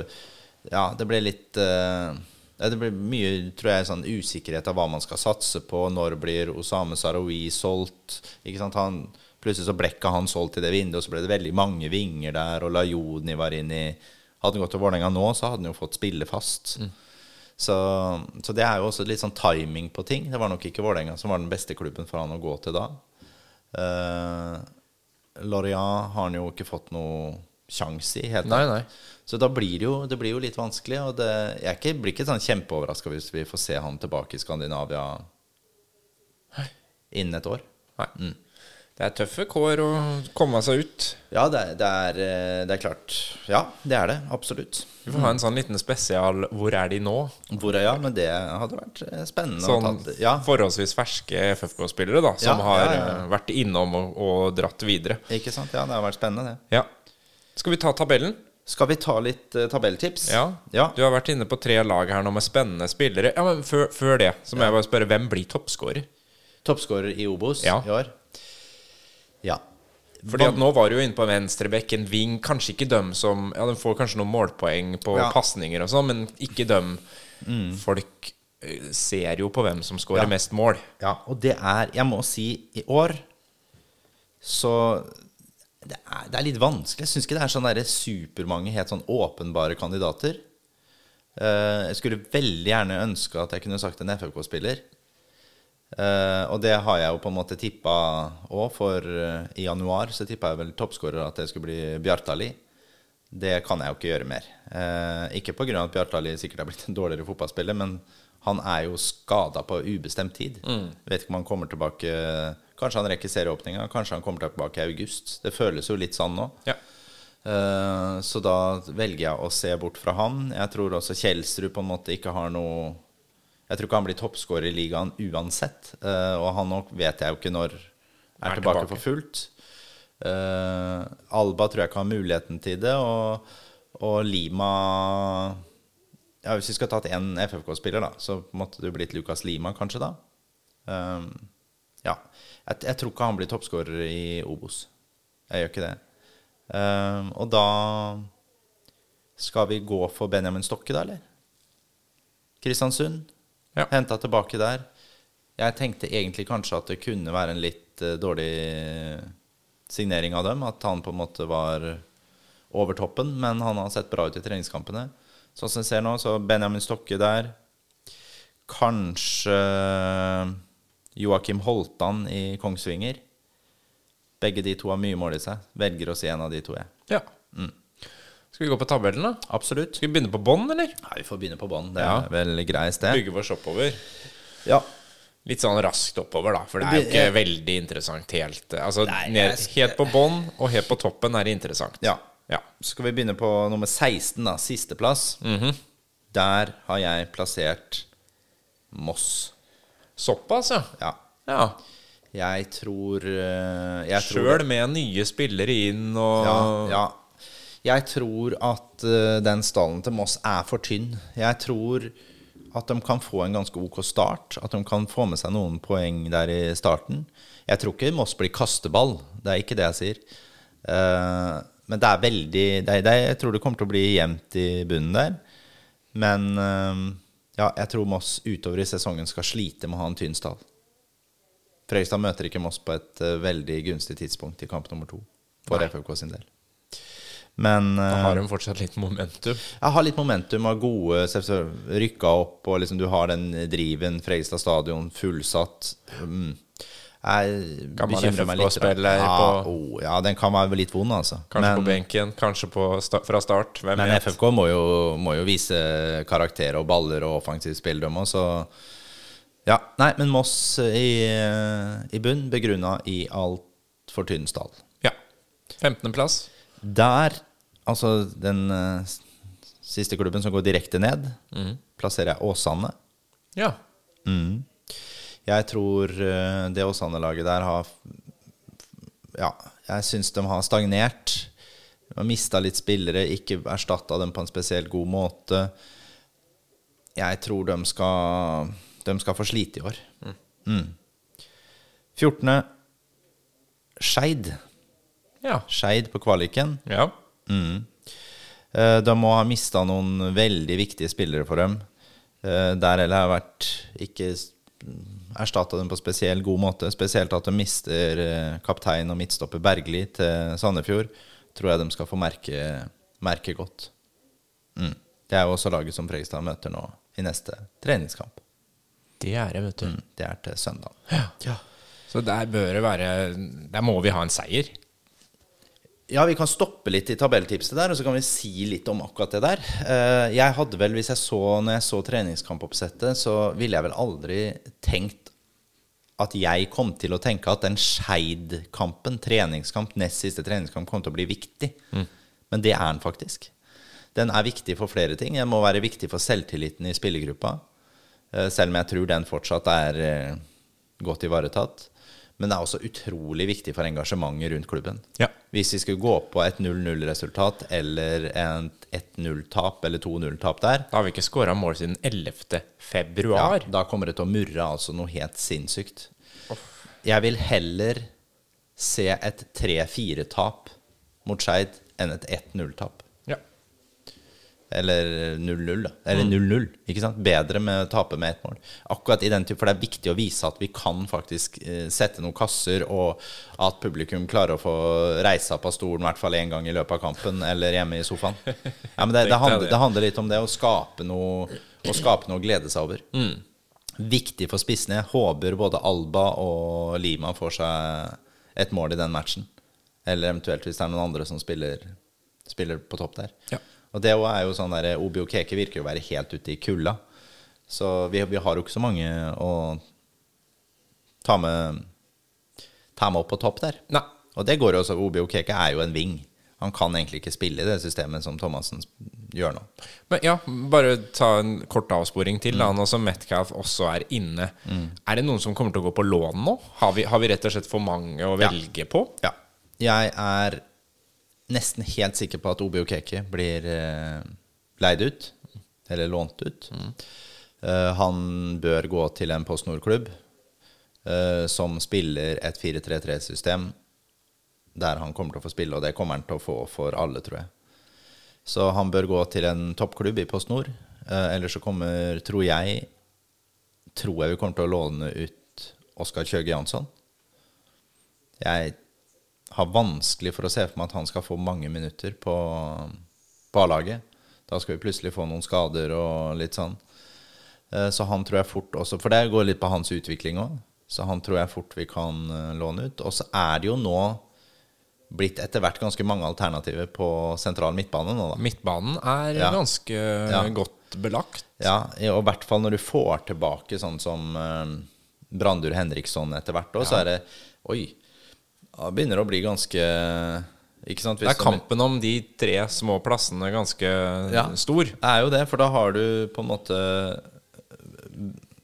ja, det ble litt uh, Det blir mye tror jeg, sånn usikkerhet av hva man skal satse på. Når blir Osame Sarawi solgt? Ikke sant? Han, plutselig så blekka han solgt i det vinduet, og så ble det veldig mange vinger der. Og Lajoni var inni Hadde han gått til Vålerenga nå, så hadde han jo fått spille fast. Så, så det er jo også litt sånn timing på ting. Det var nok ikke Vålerenga som var den beste klubben for han å gå til da. Uh, Lorient har han jo ikke fått noe sjanse i. Helt Nei, nei. Så da blir det jo, det blir jo litt vanskelig. Og det, jeg ikke, blir ikke sånn kjempeoverraska hvis vi får se han tilbake i Skandinavia innen et år. nei. Det er tøffe kår å komme seg ut. Ja, det, det, er, eh, det er klart. Ja, det er det. Absolutt. Vi får ha en sånn liten spesial 'Hvor er de nå?' Hvor er ja, Men det hadde vært eh, spennende. Sånn tatt, ja, forholdsvis ferske FFK-spillere da som Ja, har ja, eh, vært innom og, og dratt videre. ikke sant? Ja, det har vært spennende, det. Ja. Skal vi ta tabellen? Skal vi ta litt uh, tabelltips? Ja. ja. Du har vært inne på tre lag her nå med spennende spillere. Ja, men Før, før det så må jeg bare spørre hvem blir toppskårer? Toppskårer i Obos i år? Ja. Fordi at nå var du jo inne på venstrebekk, en wing. Kanskje ikke dem som Ja, de får kanskje noen målpoeng på Ja. pasninger og sånn, men ikke dem. Folk eh, ser jo på hvem som skårer Ja. mest mål. Ja, og det er Jeg må si, i år så Det er, det er litt vanskelig. Jeg syns ikke det er sånn derre supermange helt sånn åpenbare kandidater. Uh, jeg skulle veldig gjerne ønske at jeg kunne sagt en FFK-spiller. Eh, og det har jeg jo på en måte tippa òg, for uh, i januar så tippa jeg vel toppskårer at det skulle bli Bjartali. Det kan jeg jo ikke gjøre mer. Uh, ikke pga. at Bjartali sikkert er blitt en dårligere fotballspiller, men han er jo skada på ubestemt tid. Vet ikke om han kommer tilbake Kanskje han rekker serieåpninga, kanskje han kommer tilbake i august. Det føles jo litt sånn nå. Ja. Uh, så da velger jeg å se bort fra han. Jeg tror også Kjelsrud på en måte ikke har noe Jeg tror ikke han blir toppskårer i ligaen uansett. Uh, og han nok vet jeg jo ikke når er, Er tilbake, tilbake. for fullt. Uh, Alba tror jeg ikke har muligheten til det. Og, og Lima ja, Hvis vi skulle tatt én FFK-spiller, da, så måtte det jo blitt Lukas Lima, kanskje, da. Eh, ja. Jeg, jeg tror ikke han blir toppskårer i Obos. Jeg gjør ikke det. Eh, og da skal vi gå for Benjamin Stokke, da, eller? Kristiansund. Ja. Henta tilbake der. Jeg tenkte egentlig kanskje at det kunne være en litt uh, dårlig signering av dem. At han på en måte var over toppen, men han har sett bra ut i treningskampene. Sånn som jeg ser nå, så Benjamin Stokke der. Kanskje Joakim Holtan i Kongsvinger. Begge de to har mye mål i seg. Velger å si en av de to, jeg. ja. Skal vi gå på tabellen, da? Absolutt. Skal vi begynne på bånn, eller? Nei, vi får begynne på bånn. Det Ja. er vel greit, det. Bygge oss oppover. Ja. Litt sånn raskt oppover, da. For det er jo Det- ikke veldig interessant helt. Altså, Nei, ned, helt på bånn og helt på toppen er det interessant. ja. Ja. Så skal vi begynne på nummer 16, da. Sisteplass. Der har jeg plassert Moss. Såpass, ja. Ja. ja. Jeg tror eh, jeg tror Sjøl med nye spillere inn og Ja, ja. Jeg tror at eh, den stallen til Moss er for tynn. Jeg tror at de kan få en ganske ok start. At de kan få med seg noen poeng der i starten. Jeg tror ikke Moss blir kasteball. Det er ikke det jeg sier. Uh, men det er veldig det er, det er, Jeg tror det kommer til å bli jevnt i bunnen der. Men uh, ja, jeg tror Moss utover i sesongen skal slite med å ha en tynn stall. Fredrikstad møter ikke Moss på et uh, veldig gunstig tidspunkt i kamp nummer to for. FFK sin del. Men Da eh, har de fortsatt litt momentum. jeg har litt momentum Og gode Rykka opp, og liksom du har den driven. Fredrikstad stadion fullsatt. Mm. Jeg bekymrer meg litt. Ja, oh, ja, den kan være litt vond, altså. Kanskje på benken, kanskje på sta fra start. Hvem men vet? FFK må jo, må jo vise karakter og baller og offensivt spill, òg, så Ja. Nei, men Moss i, i bunn, begrunna i altfor tynn stall. Ja. 15.-plass. Der, altså den uh, siste klubben som går direkte ned, plasserer jeg Åsane. Ja. Jeg tror uh, det Åsane-laget der har Ja, jeg syns de har stagnert. De har mista litt spillere, ikke erstatta dem på en spesielt god måte. Jeg tror de skal De skal få slite i år. Mm. 14. Skeid. Ja. Skeid på kvaliken. ja. Mm. Eh, De må ha mista noen veldig viktige spillere for dem. Eh, Der eller har vært ikke erstatta dem på spesiell god måte. Spesielt at de mister eh, kaptein og midtstopper Bergli til Sandefjord. Tror jeg de skal få merke, merke godt. Mm. Det er jo også laget som Fredrikstad møter nå i neste treningskamp. Det er det, vet du. Mm. Det er til søndag. Ja. Så der bør det være Der må vi ha en seier. Ja, vi kan stoppe litt i tabelltipset der, og så kan vi si litt om akkurat det der. Eh, Jeg hadde vel, hvis jeg så, når jeg så treningskampoppsettet, så ville jeg vel aldri tenkt at jeg kom til å tenke at den Skeid-kampen, treningskamp, nest siste treningskamp, kom til å bli viktig. Men det er den faktisk. Den er viktig for flere ting. Den må være viktig for selvtilliten i spillergruppa. Eh, Selv om jeg tror den fortsatt er eh, godt ivaretatt. Men det er også utrolig viktig for engasjementet rundt klubben. Ja. Hvis vi skulle gå på et 0-0-resultat eller et 1-0-tap eller 2-0-tap der, Da har vi ikke skåra mål siden 11. februar. ja, da kommer det til å murre altså noe helt sinnssykt. Jeg vil heller se et 3-4-tap mot Skeid enn et 1-0-tap. Eller 0-0, da. Eller 0-0. Ikke sant? Bedre med å tape med ett mål. Akkurat i den type, For det er viktig å vise at vi kan faktisk eh, sette noen kasser, og at publikum klarer å få reise opp av stolen i hvert fall én gang i løpet av kampen, eller hjemme i sofaen. Ja, men det, det, *laughs* handler, det handler litt om det å skape noe Å skape noe å glede seg over. Viktig for spissene. Jeg håper både Alba og Lima får seg et mål i den matchen. Eller eventuelt hvis det er noen andre som spiller, spiller på topp der. Ja. Og det er jo sånn der Obi og Keke virker jo å være helt ute i kulda. Så vi, vi har jo ikke så mange å ta med, ta med opp på topp der. Nei. Og det går jo også. Obi og Keke er jo en ving. Han kan egentlig ikke spille i det systemet som Thomassen gjør nå. Men ja, bare ta en kort avsporing til. da Nå som Metcalf også er inne. Er det noen som kommer til å gå på lån nå? Har vi, har vi rett og slett for mange å Ja. velge på? Ja. Jeg er nesten helt sikker på at Obi Okeke blir eh, leid ut. Eller lånt ut. Eh, han bør gå til en Post Nord-klubb eh, som spiller et 4-3-3-system der han kommer til å få spille, og det kommer han til å få for alle, tror jeg. Så han bør gå til en toppklubb i Post Nord. Eh, Eller så kommer, tror jeg Tror jeg vi kommer til å låne ut Oskar Kjøge Jansson. Jeg har vanskelig for å se for meg at han skal få mange minutter på, på A-laget. Da skal vi plutselig få noen skader og litt sånn. Eh, Så han tror jeg fort også For det går litt på hans utvikling òg. Så han tror jeg fort vi kan eh, låne ut. Og så er det jo nå blitt etter hvert ganske mange alternativer på sentral midtbane nå, da. Midtbanen er Ja. ganske Ja. godt belagt. Ja, og i hvert fall når du får tilbake sånn som eh, Brandur Henriksson etter hvert år, så er det Oi. Da begynner å bli ganske Ikke sant? Det er kampen om de tre små plassene ganske Ja. stor. Det er jo det, for da har du på en måte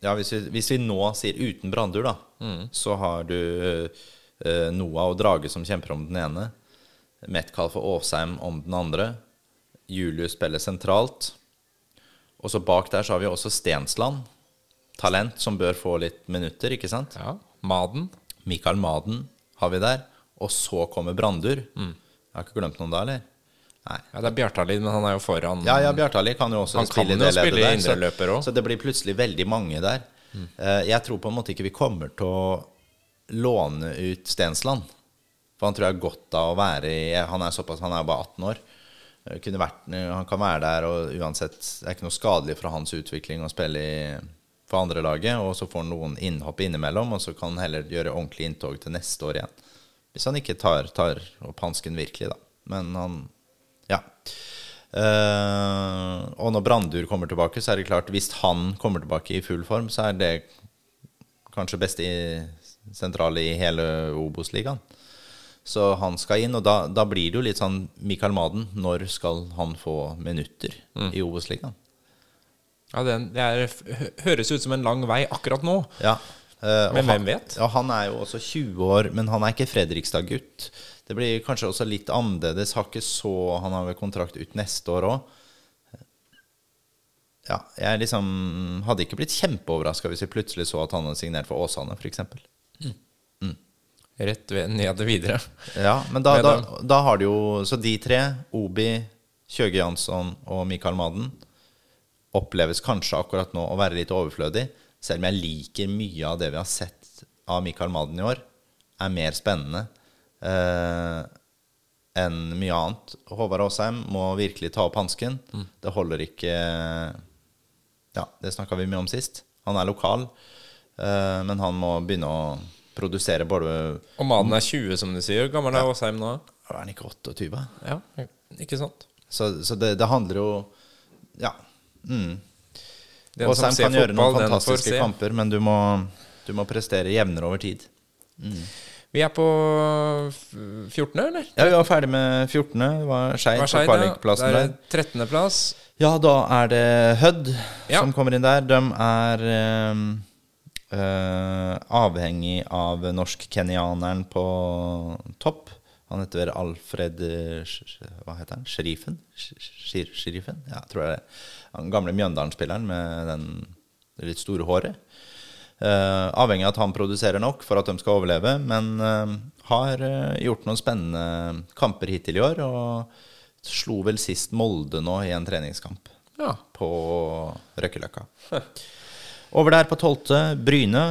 Ja, hvis vi, hvis vi nå sier uten Brandur, da, så har du eh, Noah og Drage som kjemper om den ene. Metcalf og Åsheim om den andre. Julius spiller sentralt. Og så bak der så har vi også Stensland. Talent som bør få litt minutter, ikke sant? Ja. Maden. Mikael Maden har vi der. Og så kommer Brandur. Jeg har ikke glemt noen da, eller? Nei. Ja, det er Bjartali, men han er jo foran. Ja, ja, Bjartali kan jo også Han kan spille jo det leddet spille der. indreløper så, så det blir plutselig veldig mange der. Eh, jeg tror på en måte ikke vi kommer til å låne ut Stensland. For han tror jeg har godt av å være i Han er såpass, han er jo bare 18 år. Eh, Kunne vært, han kan være der, og uansett Det er ikke noe skadelig for hans utvikling å spille i, for andre laget, og så får han noen innhopp innimellom, og så kan han heller gjøre ordentlig inntog til neste år igjen. Hvis han ikke tar, tar opp hansken virkelig, da. Men han Ja. Uh, og når Brandur kommer tilbake, så er det klart Hvis han kommer tilbake i full form, så er det kanskje beste i, sentrale i hele Obos-ligaen. Så han skal inn, og da, da, blir det jo litt sånn Mikael Maden, når skal han få minutter mm. i Obos-ligaen? Ja, det, det er, høres ut som en lang vei akkurat nå. Ja, Men hvem vet? Ja, Han er jo også 20 år, men han er ikke Fredrikstad-gutt. Det blir kanskje også litt annerledes. Har ikke så, Han har vel kontrakt ut neste år òg. Ja, jeg liksom hadde ikke blitt kjempeoverraska hvis vi plutselig så at han hadde signert for Åsane, f.eks. Mm. Mm. Rett ved, ned videre. Ja, men da, da, da, har du jo Så de tre, Obi, Kjøge Jansson og Mikael Madden, oppleves kanskje akkurat nå å være litt overflødig. Selv om jeg liker mye av det vi har sett av Mikael Madden i år, er mer spennende eh, enn mye annet. Håvard Aasheim må virkelig ta opp hansken. Mm. Det holder ikke Ja, det snakka vi mye om sist. Han er lokal, eh, men han må begynne å produsere både Og Madden er 20, som du sier. Hvor gammel er Aasheim nå? Er han ikke 28? Ja, ikke sant? Så, så det, det, handler jo Ja. Mm. Aasheim kan fotball, gjøre noen fantastiske kamper, men du må, du må prestere jevnere over tid. Mm. Vi er på 14., eller? Ja, vi var ferdig med 14. Det var Skeid på kvalikplassen der. 13.-plass. Ja, da er det Hødd ja. som kommer inn der. De er øh, øh, avhengig av norsk-kenyaneren på topp. Han heter vel Alfred Hva heter han? Sherifen? Sherifen? Ja, tror jeg det. Den gamle Mjøndalen-spilleren med den, det litt store håret. Uh, avhengig av at han produserer nok for at de skal overleve. Men uh, har uh, gjort noen spennende kamper hittil i år. Og slo vel sist Molde nå i en treningskamp ja. på Røkkeløkka. Over der på tolvte, Bryne.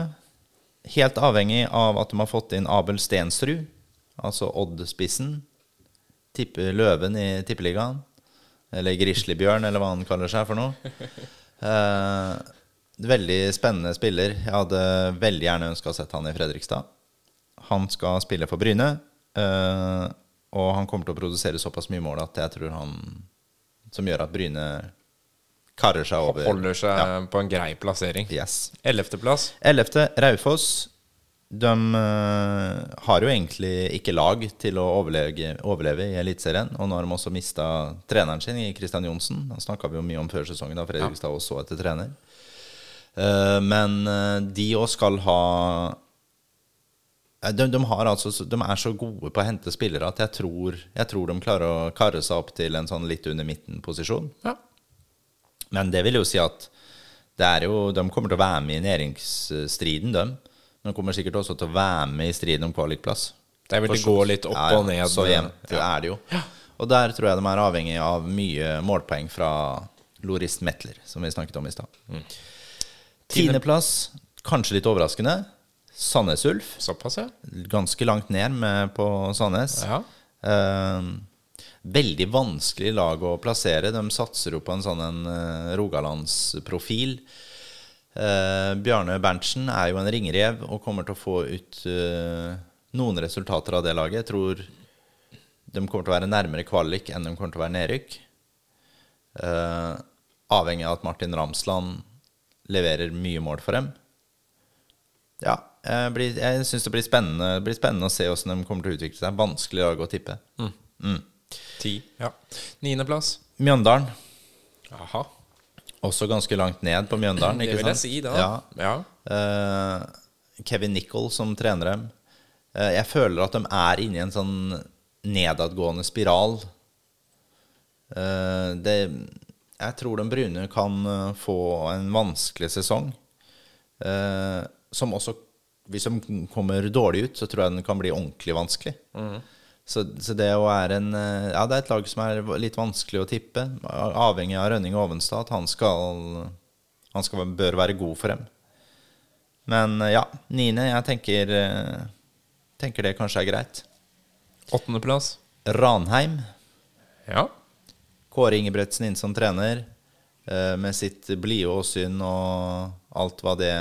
Helt avhengig av at de har fått inn Abel Stensrud, altså Odd-spissen. Løven i Tippeligaen. Eller Grizzlybjørn, eller hva han kaller seg for noe. *laughs* Eh, Veldig spennende spiller. Jeg hadde veldig gjerne ønska å sett han i Fredrikstad. Han skal spille for Bryne, eh, og han kommer til å produsere såpass mye mål at jeg tror han Som gjør at Bryne karrer seg over. Holder seg ja. på en grei plassering. Yes. Ellevteplass. Ellevte, Raufoss. De uh, har jo egentlig ikke lag til å overleve, overleve i Eliteserien. Og nå har de også mista treneren sin i Christian Johnsen. Han snakka vi jo mye om før sesongen, da Fredrikstad ja. også så etter trener. Eh, men eh, de òg skal ha eh, de, de, altså, de, er så gode på å hente spillere at jeg tror, jeg tror, de klarer å karre seg opp til en sånn litt under midten-posisjon. Ja. Men det vil jo si at jo, de kommer til å være med i næringsstriden, de. Men de kommer sikkert også til å være med i striden om kvalikplass. Det vil gå litt opp ja, og ned. Så jevnt ja. er det jo. Ja. Og der tror jeg de er avhengig av mye målpoeng fra Lorist Metler, som vi snakket om i stad. Mm. Tiendeplass, kanskje litt overraskende. Sandnes Ulf. Såpass, ja. Ganske langt ned med på Sandnes. Ja. Eh, veldig vanskelig lag å plassere. De satser jo på en sånn en uh, rogalandsprofil. Eh, Bjarne Berntsen er jo en ringrev og kommer til å få ut uh, noen resultater av det laget. Jeg tror de kommer til å være nærmere kvalik enn de kommer til å være nedrykk. Uh, avhengig av at Martin Ramsland leverer mye mål for dem. Ja, jeg, blir, jeg syns det blir spennende, blir spennende, å se hvordan de kommer til å utvikle seg. Vanskelig lag å tippe. Mm. Mm. Ti. Ja. Niendeplass. Mjøndalen. Aha. Også ganske langt ned på Mjøndalen. det vil jeg si, da. Ja. ja. Uh, Kevin Nicol som trener dem. Uh, jeg føler at de er inne i en sånn nedadgående spiral. Uh, det jeg tror de brune kan få en vanskelig sesong. Som også, hvis de kommer dårlig ut, så tror jeg den kan bli ordentlig vanskelig. Mm. Så, så, det å være en eh, Ja, det er et lag som er litt vanskelig å tippe. Avhengig av Rønning og Ovenstad. Han, skal, han skal, bør være god for dem. Men eh, ja, niende. Jeg tenker, tenker det kanskje er greit. Åttendeplass. Ranheim. Ja. Kåre Ingebretsen inn som trener. Eh, med sitt blide åsyn og alt hva det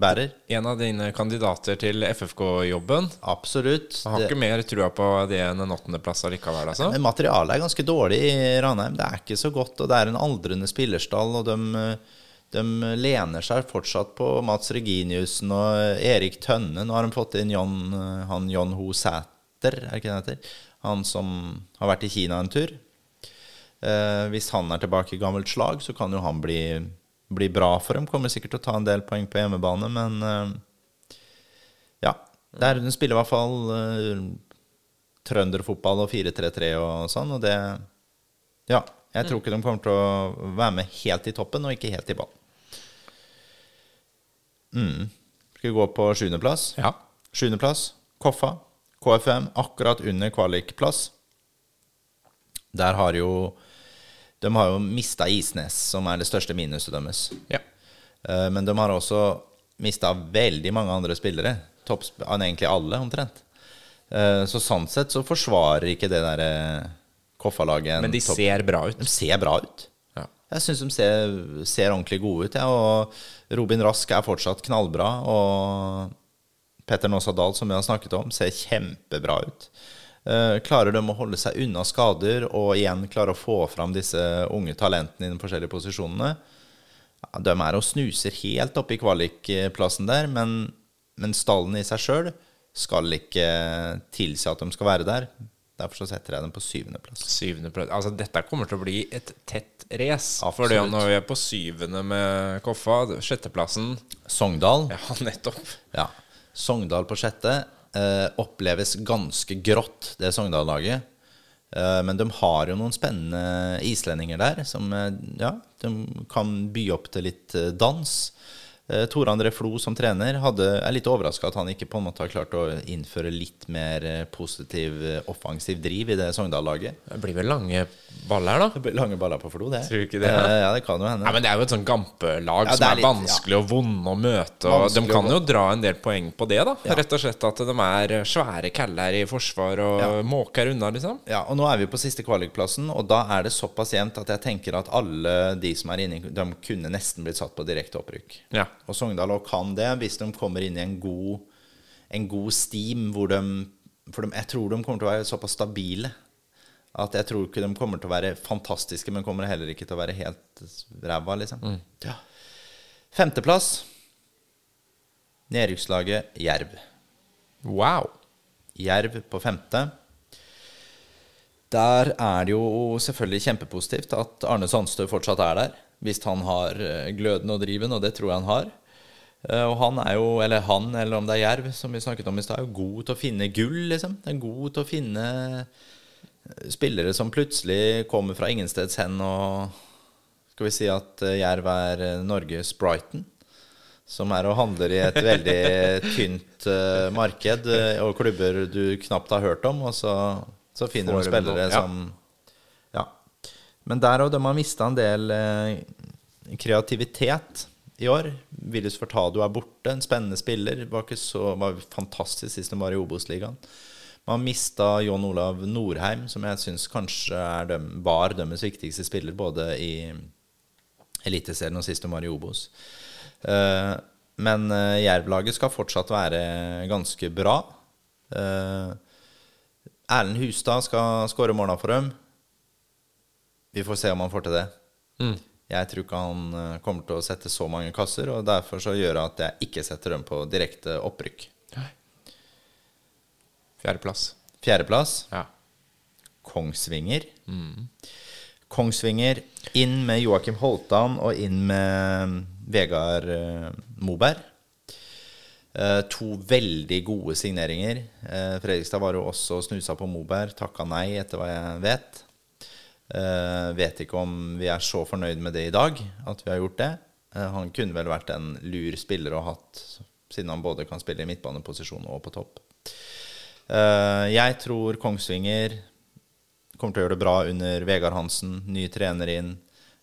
bærer. En av dine kandidater til FFK-jobben. Absolutt. Jeg har Det- ikke mer trua på det enn en åttendeplass allikevel, altså. Men materialet er ganske dårlig i Ranheim. Det er ikke så godt, og det er en aldrende spillerstall, og de, de lener seg fortsatt på Mats Reginiussen og Erik Tønne. Nå har de fått inn John, han John Ho Sæter, er det ikke det han heter? Han som har vært i Kina en tur. Eh, hvis han er tilbake i gammelt slag, så kan jo han bli, bli bra for dem. Kommer sikkert til å ta en del poeng på hjemmebane, men eh, ja. Der, de spiller i hvert fall uh, trønderfotball og 4-3-3 og sånn, og det Ja. Jeg tror ikke de kommer til å være med helt i toppen, og ikke helt i ball. Mm. Skal vi gå på sjuendeplass? Ja. Sjuendeplass, Koffa. KFM, akkurat under kvalikplass. Der har jo De har jo mista Isnes, som er det største minuset deres. ja. Eh, Men de har også mista veldig mange andre spillere. Toppsp egentlig alle, omtrent. Eh, Så sånn sett så forsvarer ikke det derre Koffa-laget Men de ser bra ut. De ser bra ut. Ja. Jeg syns de ser, ser ordentlig gode ut. Ja, og Robin Rask er fortsatt knallbra. Og Petter Nåsa Dahl, som vi har snakket om, ser kjempebra ut. Eh, klarer de å holde seg unna skader og igjen klarer å få fram disse unge talentene i de forskjellige posisjonene? De er og snuser helt oppe i kvalikplassen der, men, men stallen i seg sjøl skal ikke tilsi at de skal være der. Derfor så setter jeg dem på syvendeplass. Syvendeplass. Altså, dette kommer til å bli et tett race. For når vi er på syvende med Koffa, sjetteplassen Sogndal Ja, *laughs* nettopp. Ja. Sogndal på sjette eh, oppleves ganske grått, det Sogndal-laget. Eh, men de har jo noen spennende islendinger der som eh, ja, de kan by opp til litt dans. Eh, Tore André Flo som trener hadde, er litt overraska at han ikke på en måte har klart å innføre litt mer eh, positiv, eh, offensiv driv i det Sogndal-laget. Det blir vel lange baller, da? Det blir Lange baller på Flo, det. Tror du ikke det? Ja, det kan jo hende. Ja, men Det er jo et sånn gampelag Ja, som er er vanskelig vanskelig og vonde å møte. Og de kan jo dra en del poeng på det, da. Ja. Rett og slett at de er svære caller i forsvar og Ja. måker unna, liksom. Ja, og nå er vi på siste kvalikplassen, og da er det såpass jevnt at jeg tenker at alle de som er inne, de kunne nesten blitt satt på direkte opprykk. Ja. Og Sogndal også kan det hvis de kommer inn i en god, en god steam hvor de For de, jeg tror de kommer til å være såpass stabile at jeg tror ikke de kommer til å være fantastiske, men kommer heller ikke til å være helt ræva, liksom. Ja. Femteplass. Nedrykkslaget Jerv. Wow. Jerv på femte. Der er det jo selvfølgelig kjempepositivt at Arne Sandstø fortsatt er der. Hvis han har eh, gløden og driven, og det tror jeg han har. Eh, Og han er jo, eller han, eller om det er Jerv, som vi snakket om i stad, er jo god til å finne gull, liksom. Det er god til å finne eh, spillere som plutselig kommer fra ingensteds hen og Skal vi si at Jerv er Norges Brighton? Som er og handler i et veldig *laughs* tynt marked og klubber du knapt har hørt om, og så, så finner du Får spillere ja. som. Men der òg, de har mista en del eh, kreativitet i år. Willis Fortado er borte, en spennende spiller. Var ikke så var fantastisk sist de var i Obos-ligaen. Man mista John Olav Norheim, som jeg syns kanskje dem, var deres viktigste spiller, både i Eliteserien og sist de var i Obos. Eh, men uh, Jerv-laget skal fortsatt være ganske bra. Erlend Hustad skal skåre måla for dem. Vi får se om han får til det. Mm. Jeg tror ikke han eh, kommer til å sette så mange kasser, og derfor så gjør det at jeg ikke setter dem på direkte opprykk. Fjerdeplass. Fjerdeplass Ja. Kongsvinger. Kongsvinger inn med Joakim Holtan og inn med Vegard eh, Moberg. Eh, to veldig gode signeringer. Eh, Fredrikstad var jo også snusa på Moberg. Takka nei, etter hva jeg vet. Eh, vet ikke om vi er så fornøyd med det i dag, at vi har gjort det. Uh, han kunne vel vært en lur spiller å ha hatt, siden han både kan spille i midtbaneposisjon og på topp. Uh, jeg tror Kongsvinger kommer til å gjøre det bra under Vegard Hansen. Ny trener inn.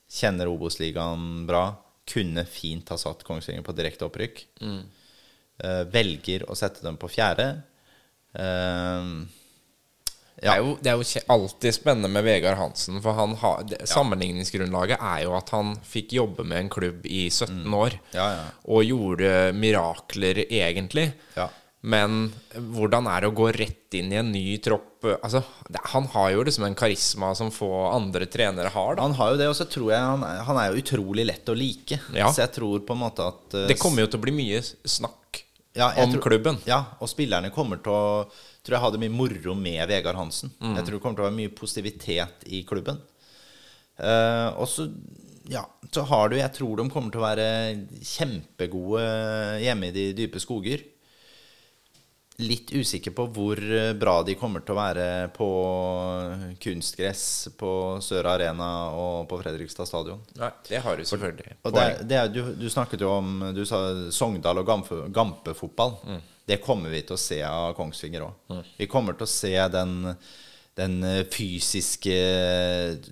Kjenner Obos-ligaen bra. Kunne fint ha satt Kongsvinger på direkte opprykk. Eh, velger å sette dem på fjerde. Eh, Det er jo, det er jo alltid spennende med Vegard Hansen, for han har, det, sammenligningsgrunnlaget er jo at han fikk jobbe med en klubb i 17 år. Ja, ja. Og gjorde mirakler, egentlig. Ja. Men hvordan er det å gå rett inn i en ny tropp? Altså, det, han har jo liksom en karisma som få andre trenere har, da. Han har jo det, og så tror jeg han, han er jo utrolig lett å like. Ja. Så jeg tror på en måte at uh, Det kommer jo til å bli mye snakk Ja, om tror- klubben. Ja, og spillerne kommer til å Tror jeg hadde mye moro med Vegard Hansen. Mm. Jeg tror det kommer til å være mye positivitet i klubben. Uh, og så ja, så har du Jeg tror de kommer til å være kjempegode hjemme i de dype skoger. Litt usikker på hvor bra de kommer til å være på kunstgress på Sør Arena og på Fredrikstad stadion. Nei, det har du selvfølgelig. Og det, det du, du snakket jo om Du sa Sogndal og Gampe, Gampefotball. Det kommer vi til å se av Kongsvinger òg. Vi kommer til å se den, den fysiske,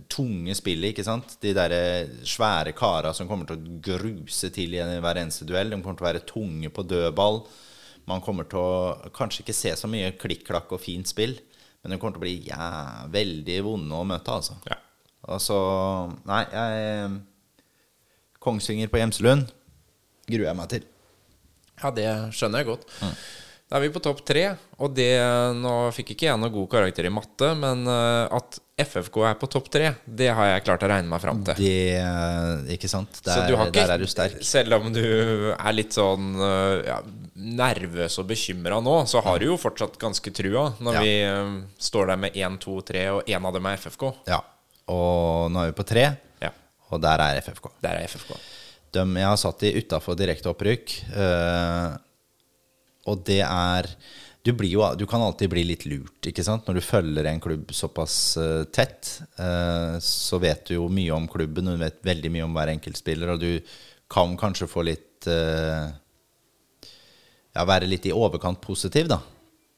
tunge spillet, ikke sant? De derre svære kara som kommer til å gruse til i hver eneste duell. De kommer til å være tunge på dødball. Man kommer til å kanskje ikke se så mye klikk-klakk og fint spill, men de kommer til å bli ja, veldig vonde å møte, altså. Ja. Altså Nei, jeg Kongsvinger på Gjemselund gruer jeg meg til. Ja, det skjønner jeg godt. Da er vi på topp tre, og det Nå fikk ikke jeg noen god karakter i matte, men eh, at FFK er på topp tre, det har jeg klart å regne meg fram til. Det Ikke sant? Der, ikke, der er du sterk. Selv om du er litt sånn eh, ja, nervøs og bekymra nå, så har du jo fortsatt ganske trua når Ja. vi eh, står der med 1, 2, 3, og én av dem er FFK. Ja. Og nå er vi på tre, Ja, og der er FFK. der er FFK. De, jeg har satt de utafor direkte opprykk, eh, og det er du, jo, du kan alltid bli litt lurt ikke sant? når du følger en klubb såpass uh, tett. uh, så vet du jo mye om klubben, og du vet veldig mye om hver enkeltspiller, og du kan kanskje få litt uh, Ja, være litt i overkant positiv, da.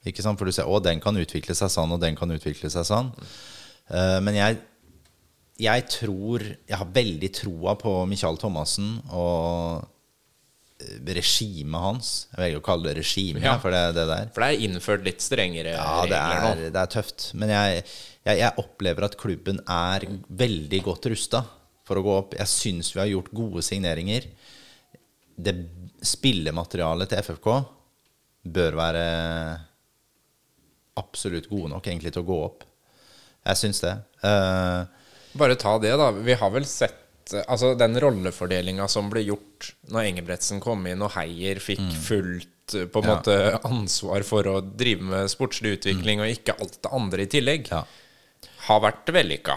Ikke sant? For du ser å, den kan utvikle seg sånn, og den kan utvikle seg sånn. Men jeg jeg tror Jeg har veldig troa på Michael Thomassen og regimet hans. Jeg velger å kalle det regime, Ja. for det, det der. For det er innført litt strengere Ja, det regler er, Ja, det er tøft. Men jeg, jeg, jeg opplever at klubben er veldig godt rusta for å gå opp. Jeg syns vi har gjort gode signeringer. Det spillematerialet til FFK bør være absolutt gode nok egentlig til å gå opp. Jeg syns det. Uh, Bare ta det, da. Vi har vel sett Altså den rollefordelinga som ble gjort når Engebretsen kom inn og Heier fikk fullt eh, på en Mm. Ja. måte ansvar for å drive med sportslig utvikling, og ikke alt det andre i tillegg, ja. har vært vellykka.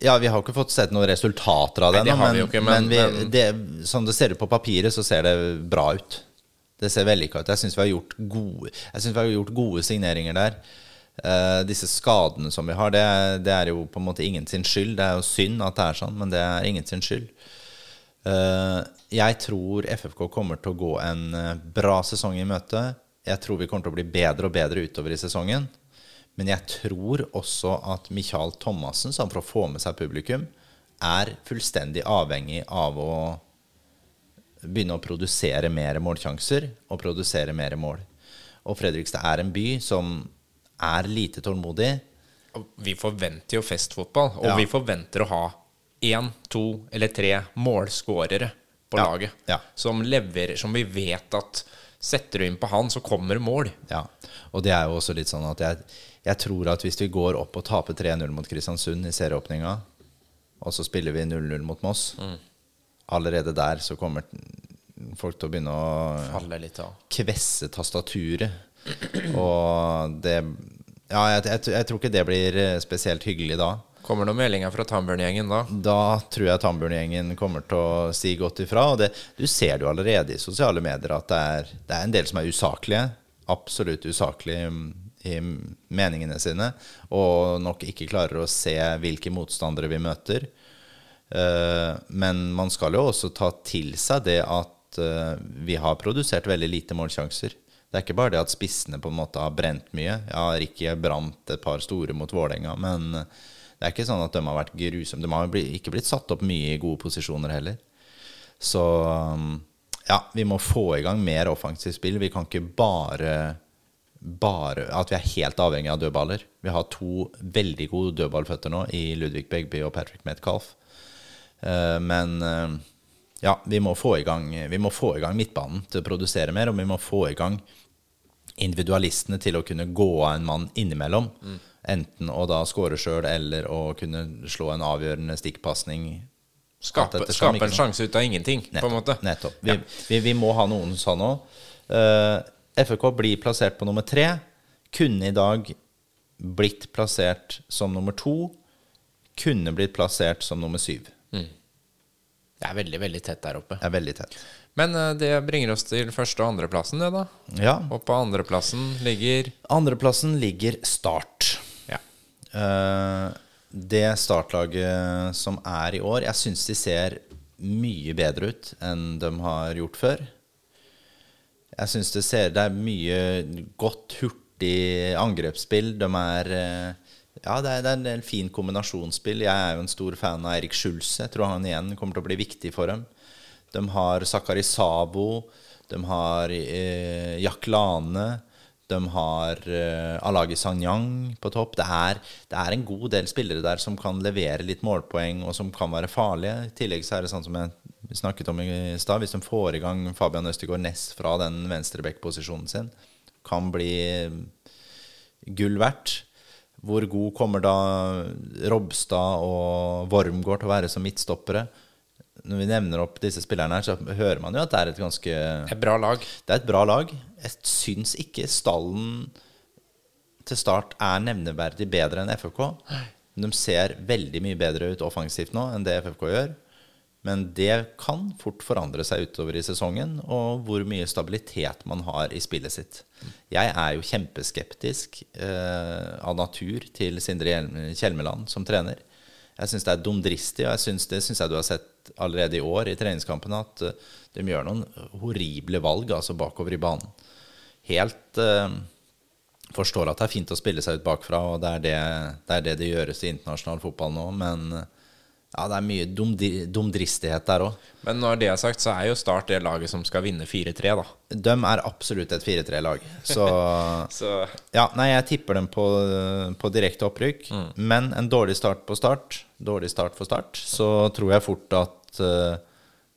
Ja, vi har ikke fått sett noen resultater av det, ennå, men, ikke, men, men- vi, det, som det ser ut på papiret, så ser det bra ut. Det ser vellykka ut. Jeg syns vi, vi har gjort gode signeringer der. Eh, disse skadene som vi har, det, det er jo på en måte ingen sin skyld. Det er jo synd at det er sånn, men det er ingen sin skyld. Uh, jeg tror FFK kommer til å gå en eh, bra sesong i møte. Jeg tror vi kommer til å bli bedre og bedre utover i sesongen. Men jeg tror også at Michael Thomassen, som for å få med seg publikum, er fullstendig avhengig av å begynne å produsere mer målsjanser og produsere mer mål. Og Fredrikstad er en by som er lite tålmodig. Vi forventer jo festfotball, og Ja. vi forventer å ha én, to eller tre målskårere på Ja, laget som leverer, som vi vet at setter du inn på han, så kommer mål. Ja, og det er jo også litt sånn at jeg, jeg tror at hvis vi går opp og taper 3-0 mot Kristiansund i serieåpninga, og så spiller vi 0-0 mot Moss, allerede der så kommer folk til å begynne å kvesse tastaturet. Og det Ja, jeg, jeg, jeg tror ikke det blir eh, spesielt hyggelig da. Kommer noen meldinger fra Tambørn-gjengen da? Da tror jeg Tambørn-gjengen kommer til å si godt ifra. Og det, du ser det jo allerede i sosiale medier at det er, det er en del som er usaklige. Absolutt usaklige i meningene sine. Og nok ikke klarer å se hvilke motstandere vi møter. Eh, men man skal jo også ta til seg det at eh, vi har produsert veldig lite målsjanser. Det er ikke bare det at spissene på en måte har brent mye. Ja, Ricky brant et par store mot Vålerenga, men det er ikke sånn at de har vært grusomme. De har ikke blitt satt opp mye i gode posisjoner heller. Så um, ja, vi må få i gang mer offensivt spill. Vi kan ikke bare bare At vi er helt avhengig av dødballer. Vi har to veldig gode dødballføtter nå i Ludvig Begby og Patrick Metcalf. Eh, men eh, ja, vi må, få i gang, vi må få i gang midtbanen til å produsere mer, og vi må få i gang individualistene til å kunne gå av en mann innimellom. Mm. Enten å da skåre sjøl eller å kunne slå en avgjørende stikkpasning. Skape, skape en sjanse ut av ingenting, nettopp, på en måte. Nettopp. Vi, ja. vi, vi må ha noen sånn òg. Uh, FK blir plassert på nummer tre. Kunne i dag blitt plassert som nummer to. Kunne blitt plassert som nummer syv. Det er veldig, veldig tett der oppe. Det er veldig tett. Men uh, det bringer oss til første- og andreplassen, det, da. Ja. Og på andreplassen ligger Andreplassen ligger Start. Ja. Uh, det startlaget som er i år, jeg syns de ser mye bedre ut enn de har gjort før. Jeg syns det ser Det er mye godt, hurtig angrepsspill. De er uh, ja, det er, det er, en fin kombinasjonsspill. Jeg er jo en stor fan av Erik Schulze. Jeg tror han igjen kommer til å bli viktig for dem. De har Zakari Sabo. De har eh, Jack Lane. De har eh, Alagi Sanyang på topp. Det er, det er, en god del spillere der som kan levere litt målpoeng, og som kan være farlige. I tillegg så er det sånn som jeg snakket om i stad, hvis de får i gang Fabian Østegård Næss fra den venstreback-posisjonen sin, kan bli gull verdt. Hvor god kommer da Robstad og Wormgård til å være som midtstoppere? Når vi nevner opp disse spillerne her, så hører man jo at det er et ganske Et bra lag. Det er et bra lag. Jeg syns ikke stallen til start er nevneverdig bedre enn FFK. De ser veldig mye bedre ut offensivt nå enn det FFK gjør. Men det kan fort forandre seg utover i sesongen, og hvor mye stabilitet man har i spillet sitt. Jeg er jo kjempeskeptisk eh, av natur til Sindre Kjelmeland som trener. Jeg syns det er dumdristig, og jeg synes, det syns jeg du har sett allerede i år i treningskampene, at uh, de gjør noen horrible valg altså bakover i banen. Helt eh, Forstår at det er fint å spille seg ut bakfra, og det er det det, er det, det gjøres i internasjonal fotball nå, men uh, ja, det er mye dumdristighet der òg. Men når det er sagt, så er jo Start det laget som skal vinne 4-3, da. De er absolutt et 4-3-lag. Så, *laughs* så, Ja, nei, jeg tipper dem på, på direkte opprykk. Mm. Men en dårlig start på start, dårlig start for start, så tror jeg fort at uh,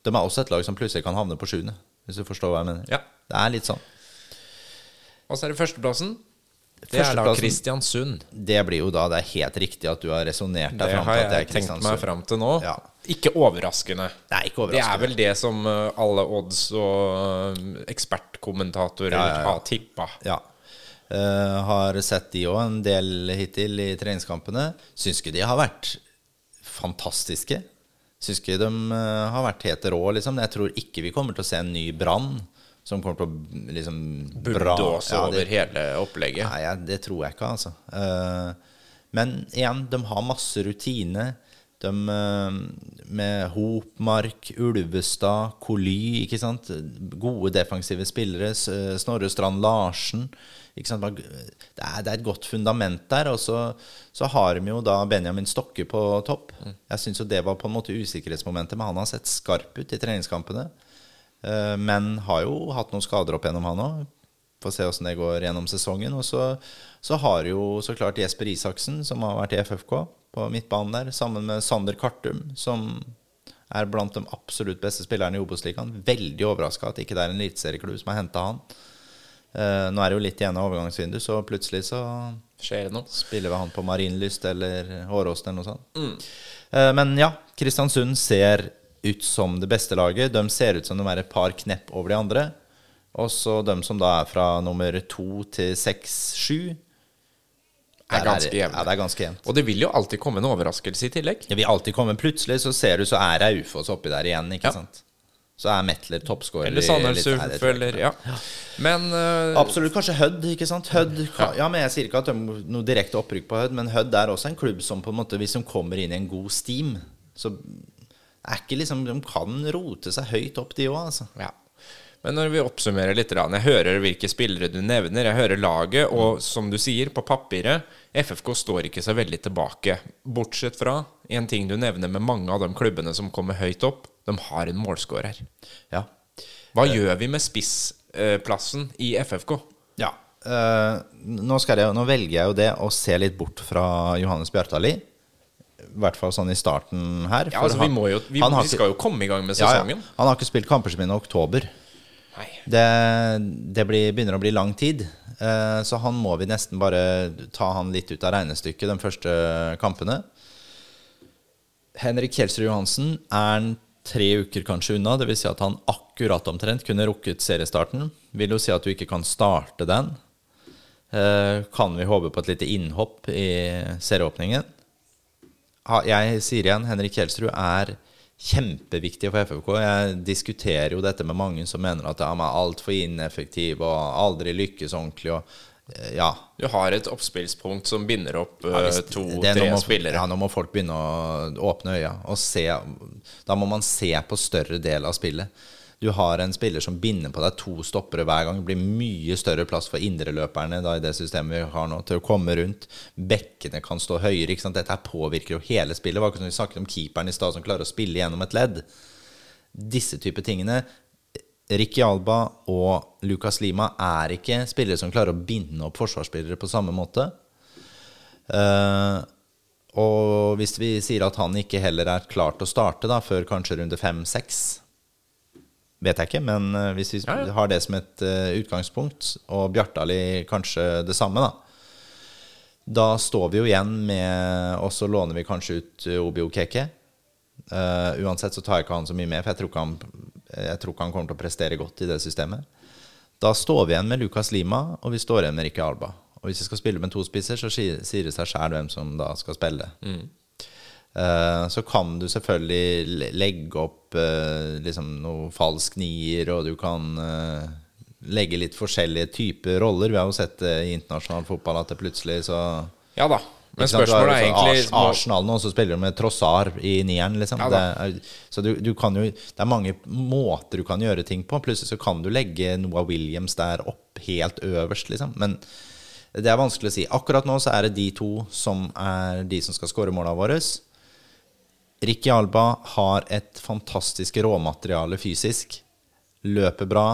de er også et lag som plutselig kan havne på sjuende, hvis du forstår hva jeg mener. Ja. Det er litt sånn. Og så er det førsteplassen. Det er da Kristiansund. Det blir jo da Det er helt riktig at du har resonnert deg fram til at det er Kristiansund. Det har jeg tenkt meg fram til nå. Ja. Ikke overraskende. Nei, ikke overraskende. Det er vel det som eh, alle odds og eh, ekspertkommentatorer ja, ja, har tippa. Ja. Uh, har sett de òg en del hittil i treningskampene. Syns ikke de har vært fantastiske. Syns ikke de har vært helt rå, liksom. Jeg tror ikke vi kommer til å se en ny Brann som kommer til å liksom Bulldose ja, over hele opplegget? Nei, ja, det tror jeg ikke, altså. Uh, men igjen, de har masse rutine. De uh, med Hopmark, Ulvestad, Koly, ikke sant. Gode defensive spillere. Snorre Strand Larsen. Det, er, det er et godt fundament der. Og så, så, har de jo da Benjamin Stokke på topp. Mm. Jeg syns jo det var på en måte usikkerhetsmomentet, men han har sett skarp ut i treningskampene. Eh, men har jo hatt noen skader opp gjennom, han òg. Får se åssen det går gjennom sesongen. Og så, så, har jo så klart Jesper Isaksen, som har vært i FFK, på midtbanen der, sammen med Sander Kartum, som er blant de absolutt beste spillerne i Obos-ligaen. Veldig overraska at ikke det er en eliteserieklubb som har henta han. Uh, nå er det jo litt igjen av overgangsvinduet, så plutselig så Skjer det noe? spiller vi han på Marienlyst eller Åråsen eller noe sånt. Mm. Uh, men ja, Kristiansund ser ut som det beste laget. De ser ut som de er et par knepp over de andre. Og så de som da er fra nummer to til seks, sju er ganske jevnt. Ja, det er ganske jevnt. Og det vil jo alltid komme en overraskelse i tillegg. Det vil alltid komme Plutselig så ser du, så er Raufoss oppi der igjen, ikke ja. sant. Så er Metler toppscorer. Eller Sandnes eller ja. Men uh, Absolutt. Kanskje Hødd, ikke sant. Hødd ja. ja. men Jeg sier ikke at det er noe direkte opprykk på Hødd, men Hødd er også en klubb som på en måte, hvis de kommer inn i en god steam, så er ikke liksom, De kan rote seg høyt opp, de òg, altså. Ja. Men når vi oppsummerer litt Jeg hører hvilke spillere du nevner, jeg hører laget, og som du sier, på papiret FFK står ikke så veldig tilbake. Bortsett fra en ting du nevner med mange av de klubbene som kommer høyt opp. De har en målskårer. Ja. Hva gjør vi med spissplassen i FFK? Ja. uh, nå, jeg, nå velger jeg jo det å se litt bort fra Johannes Bjartali. I hvert fall sånn i starten her. Ja, altså, vi, han- må jo, vi, vi skal jo komme i gang med ja, ja. sesongen. Han har ikke spilt kamper som i oktober. Det, det blir, begynner å bli lang tid. Eh, så han må vi nesten bare ta han litt ut av regnestykket de første kampene. Henrik Kjelsrud Johansen er han tre uker kanskje unna. Det vil si at han akkurat omtrent kunne rukket seriestarten. Vil jo si at du ikke kan starte den. Eh, kan vi håpe på et lite innhopp i serieåpningen? Jeg sier igjen, Henrik Kjelsrud er kjempeviktig for FFK. Jeg diskuterer jo dette med mange som mener at han er altfor ineffektiv og aldri lykkes ordentlig. Og, eh, ja, Du har et oppspillspunkt som binder opp eh, to-tre ja, spillere. Ja, nå må folk begynne å åpne øya og se. Da må man se på større del av spillet. Du har en spiller som binder på deg to stoppere hver gang. Det blir mye større plass for indreløperne i det systemet vi har nå, til å komme rundt. Bekkene kan stå høyere. Dette påvirker jo hele spillet. Det var ikke som vi snakket om keeperen i stad, som klarer å spille gjennom et ledd. Disse type tingene Ricky Alba og Lucas Lima er ikke spillere som klarer å binde opp forsvarsspillere på samme måte. Uh, og hvis vi sier at han ikke heller er klar til å starte da, før kanskje runde fem-seks Vet jeg ikke, men eh, hvis vi Ja, ja. har det som et uh, utgangspunkt, og Bjartali kanskje det samme, da Da står vi jo igjen med Og så låner vi kanskje ut Obio Obi Uh, Eh, uansett så tar jeg ikke han så mye med, for jeg tror, ikke han, jeg tror ikke han kommer til å prestere godt i det systemet. Da står vi igjen med Lucas Lima, og vi står igjen med Ricky Alba. Og hvis vi skal spille med to spisser, så sier det seg sjæl hvem som da skal spille. Eh, så kan du selvfølgelig legge opp eh, liksom noe falsk nier, og du kan eh, legge litt forskjellige typer roller. Vi har jo sett det i internasjonal fotball at det plutselig så Ja da. Men? Du spørsmålet er egentlig Arsenal nå, så spiller de med Trossar i nieren, liksom. Ja det er, så du, du kan jo Det er mange måter du kan gjøre ting på. Plutselig så kan du legge Noah Williams der opp helt øverst, liksom. Men det er vanskelig å si. Akkurat nå så er det de to som er de som skal skåre måla våre. Ricky Alba har et fantastisk råmateriale fysisk. Løper bra.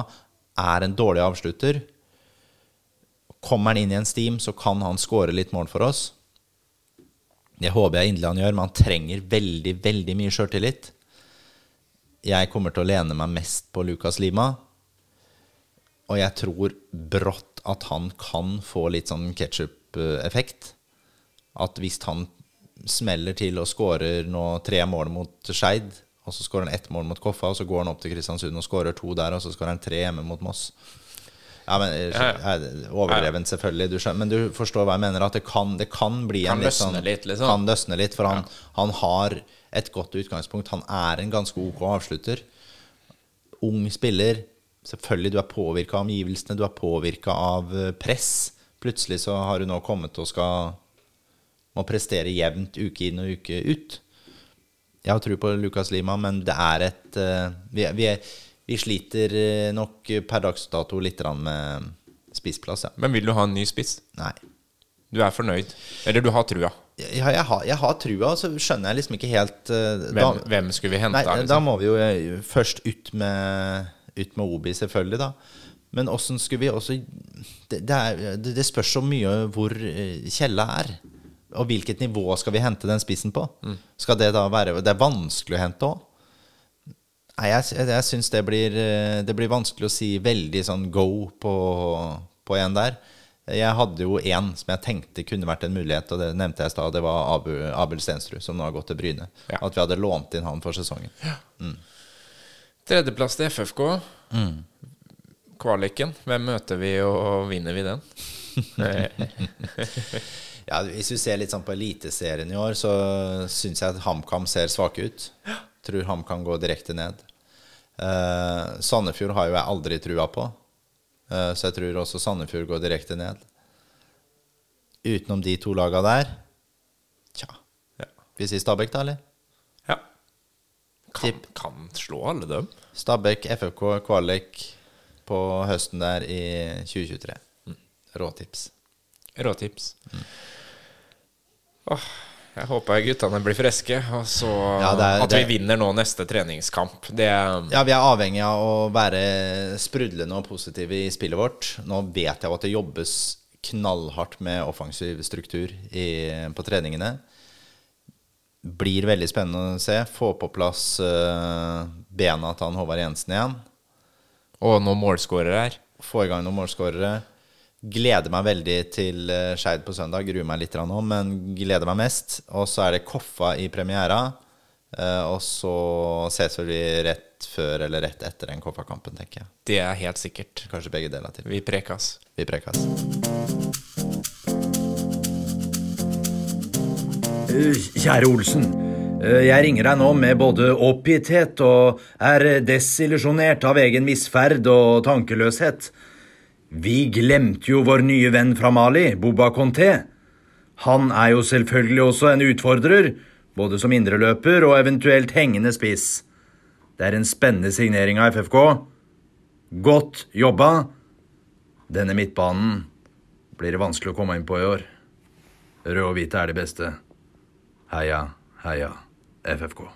Er en dårlig avslutter. Kommer han inn i en steam, så kan han skåre litt mål for oss. Det håper jeg inderlig han gjør, men han trenger veldig, veldig mye sjøltillit. Jeg kommer til å lene meg mest på Lucas Lima. Og jeg tror brått at han kan få litt sånn ketsjup-effekt. At hvis han smeller til og skårer nå tre mål mot Skeid, og så skårer han ett mål mot Koffa, og så går han opp til Kristiansund og skårer to der, og så skårer han tre hjemme mot Moss. Ja, men eh, Ja, ja. er Overdrevent, selvfølgelig. Du skjønner, men du forstår hva jeg mener. At det kan, det kan bli Kan en litt sånn litt, liksom. Kan løsne litt, for han, han har et godt utgangspunkt. Han er en ganske ok avslutter. Ung spiller. Selvfølgelig, du er påvirka av omgivelsene, du er påvirka av eh, press. Plutselig så har du nå kommet og skal må prestere jevnt uke inn og uke ut. Jeg har tro på Lukas Lima, men det er et eh, Vi, vi, vi sliter eh, nok per dags dato litt med spissplass, ja. Men vil du ha en ny spiss? Nei. Du er fornøyd? Eller du har trua? Ja, jeg, har, jeg har trua, så skjønner jeg liksom ikke helt eh, da- Hvem, hvem skulle vi hente? Nei, da liksom? må vi jo først ut med, ut med Obi, selvfølgelig, da. Men åssen skulle vi også det, det, er, det, spørs så mye hvor Kjella er. Og hvilket nivå skal vi hente den spissen på? Mm. Skal det da være Det er vanskelig å hente òg. Nei, jeg, jeg, jeg syns det blir eh, Det blir vanskelig å si veldig sånn go på, på en der. Jeg hadde jo én som jeg tenkte kunne vært en mulighet, og det nevnte jeg i stad. Det var Abu, Abel Stensrud, som nå har gått til Bryne. Ja. At vi hadde lånt inn han for sesongen. Ja Tredjeplass til FFK. Mm. Kvaliken. Hvem møter vi, og vinner vi den? *laughs* Ja, Hvis vi ser litt sånn på Eliteserien i år, så syns jeg at HamKam ser svake ut. Tror HamKam går direkte ned. Eh, Sandefjord har jo jeg aldri trua på, eh, så jeg tror også Sandefjord går direkte ned. Utenom de to laga der Tja. Ja. Vi sier Stabæk, da, eller? ja. Kan, kan slå alle dem. Stabæk, FFK, kvalik på høsten der i 2023. Råtips. Råtips. Mm. Åh, Jeg håper guttene blir friske, og så Ja, er- at vi det- vinner nå neste treningskamp. Det Ja, vi er avhengig av å være sprudlende og positive i spillet vårt. Nå vet jeg at det jobbes knallhardt med offensiv struktur i, på treningene. Blir veldig spennende å se. Få på plass uh, bena til han Håvard Jensen igjen. Og noen målskårere her. Få i gang noen målskårere. Gleder meg veldig til uh, Skeid på søndag. Gruer meg litt nå, men gleder meg mest. Og så er det Koffa i premiera. Eh, og så ses vi rett før eller rett etter den Koffa-kampen, tenker jeg. Det er helt sikkert. Kanskje begge deler til. Vi prekas. Vi prekas. Eh, Kjære Olsen. eh, Jeg ringer deg nå med både oppgitthet og er desillusjonert av egen misferd og tankeløshet. Vi glemte jo vår nye venn fra Mali, Boba Conté. Han er jo selvfølgelig også en utfordrer, både som indreløper og eventuelt hengende spiss. Det er en spennende signering av FFK. Godt jobba. Denne midtbanen blir det vanskelig å komme inn på i år. Rød og hvite er det beste. Heia, heia FFK.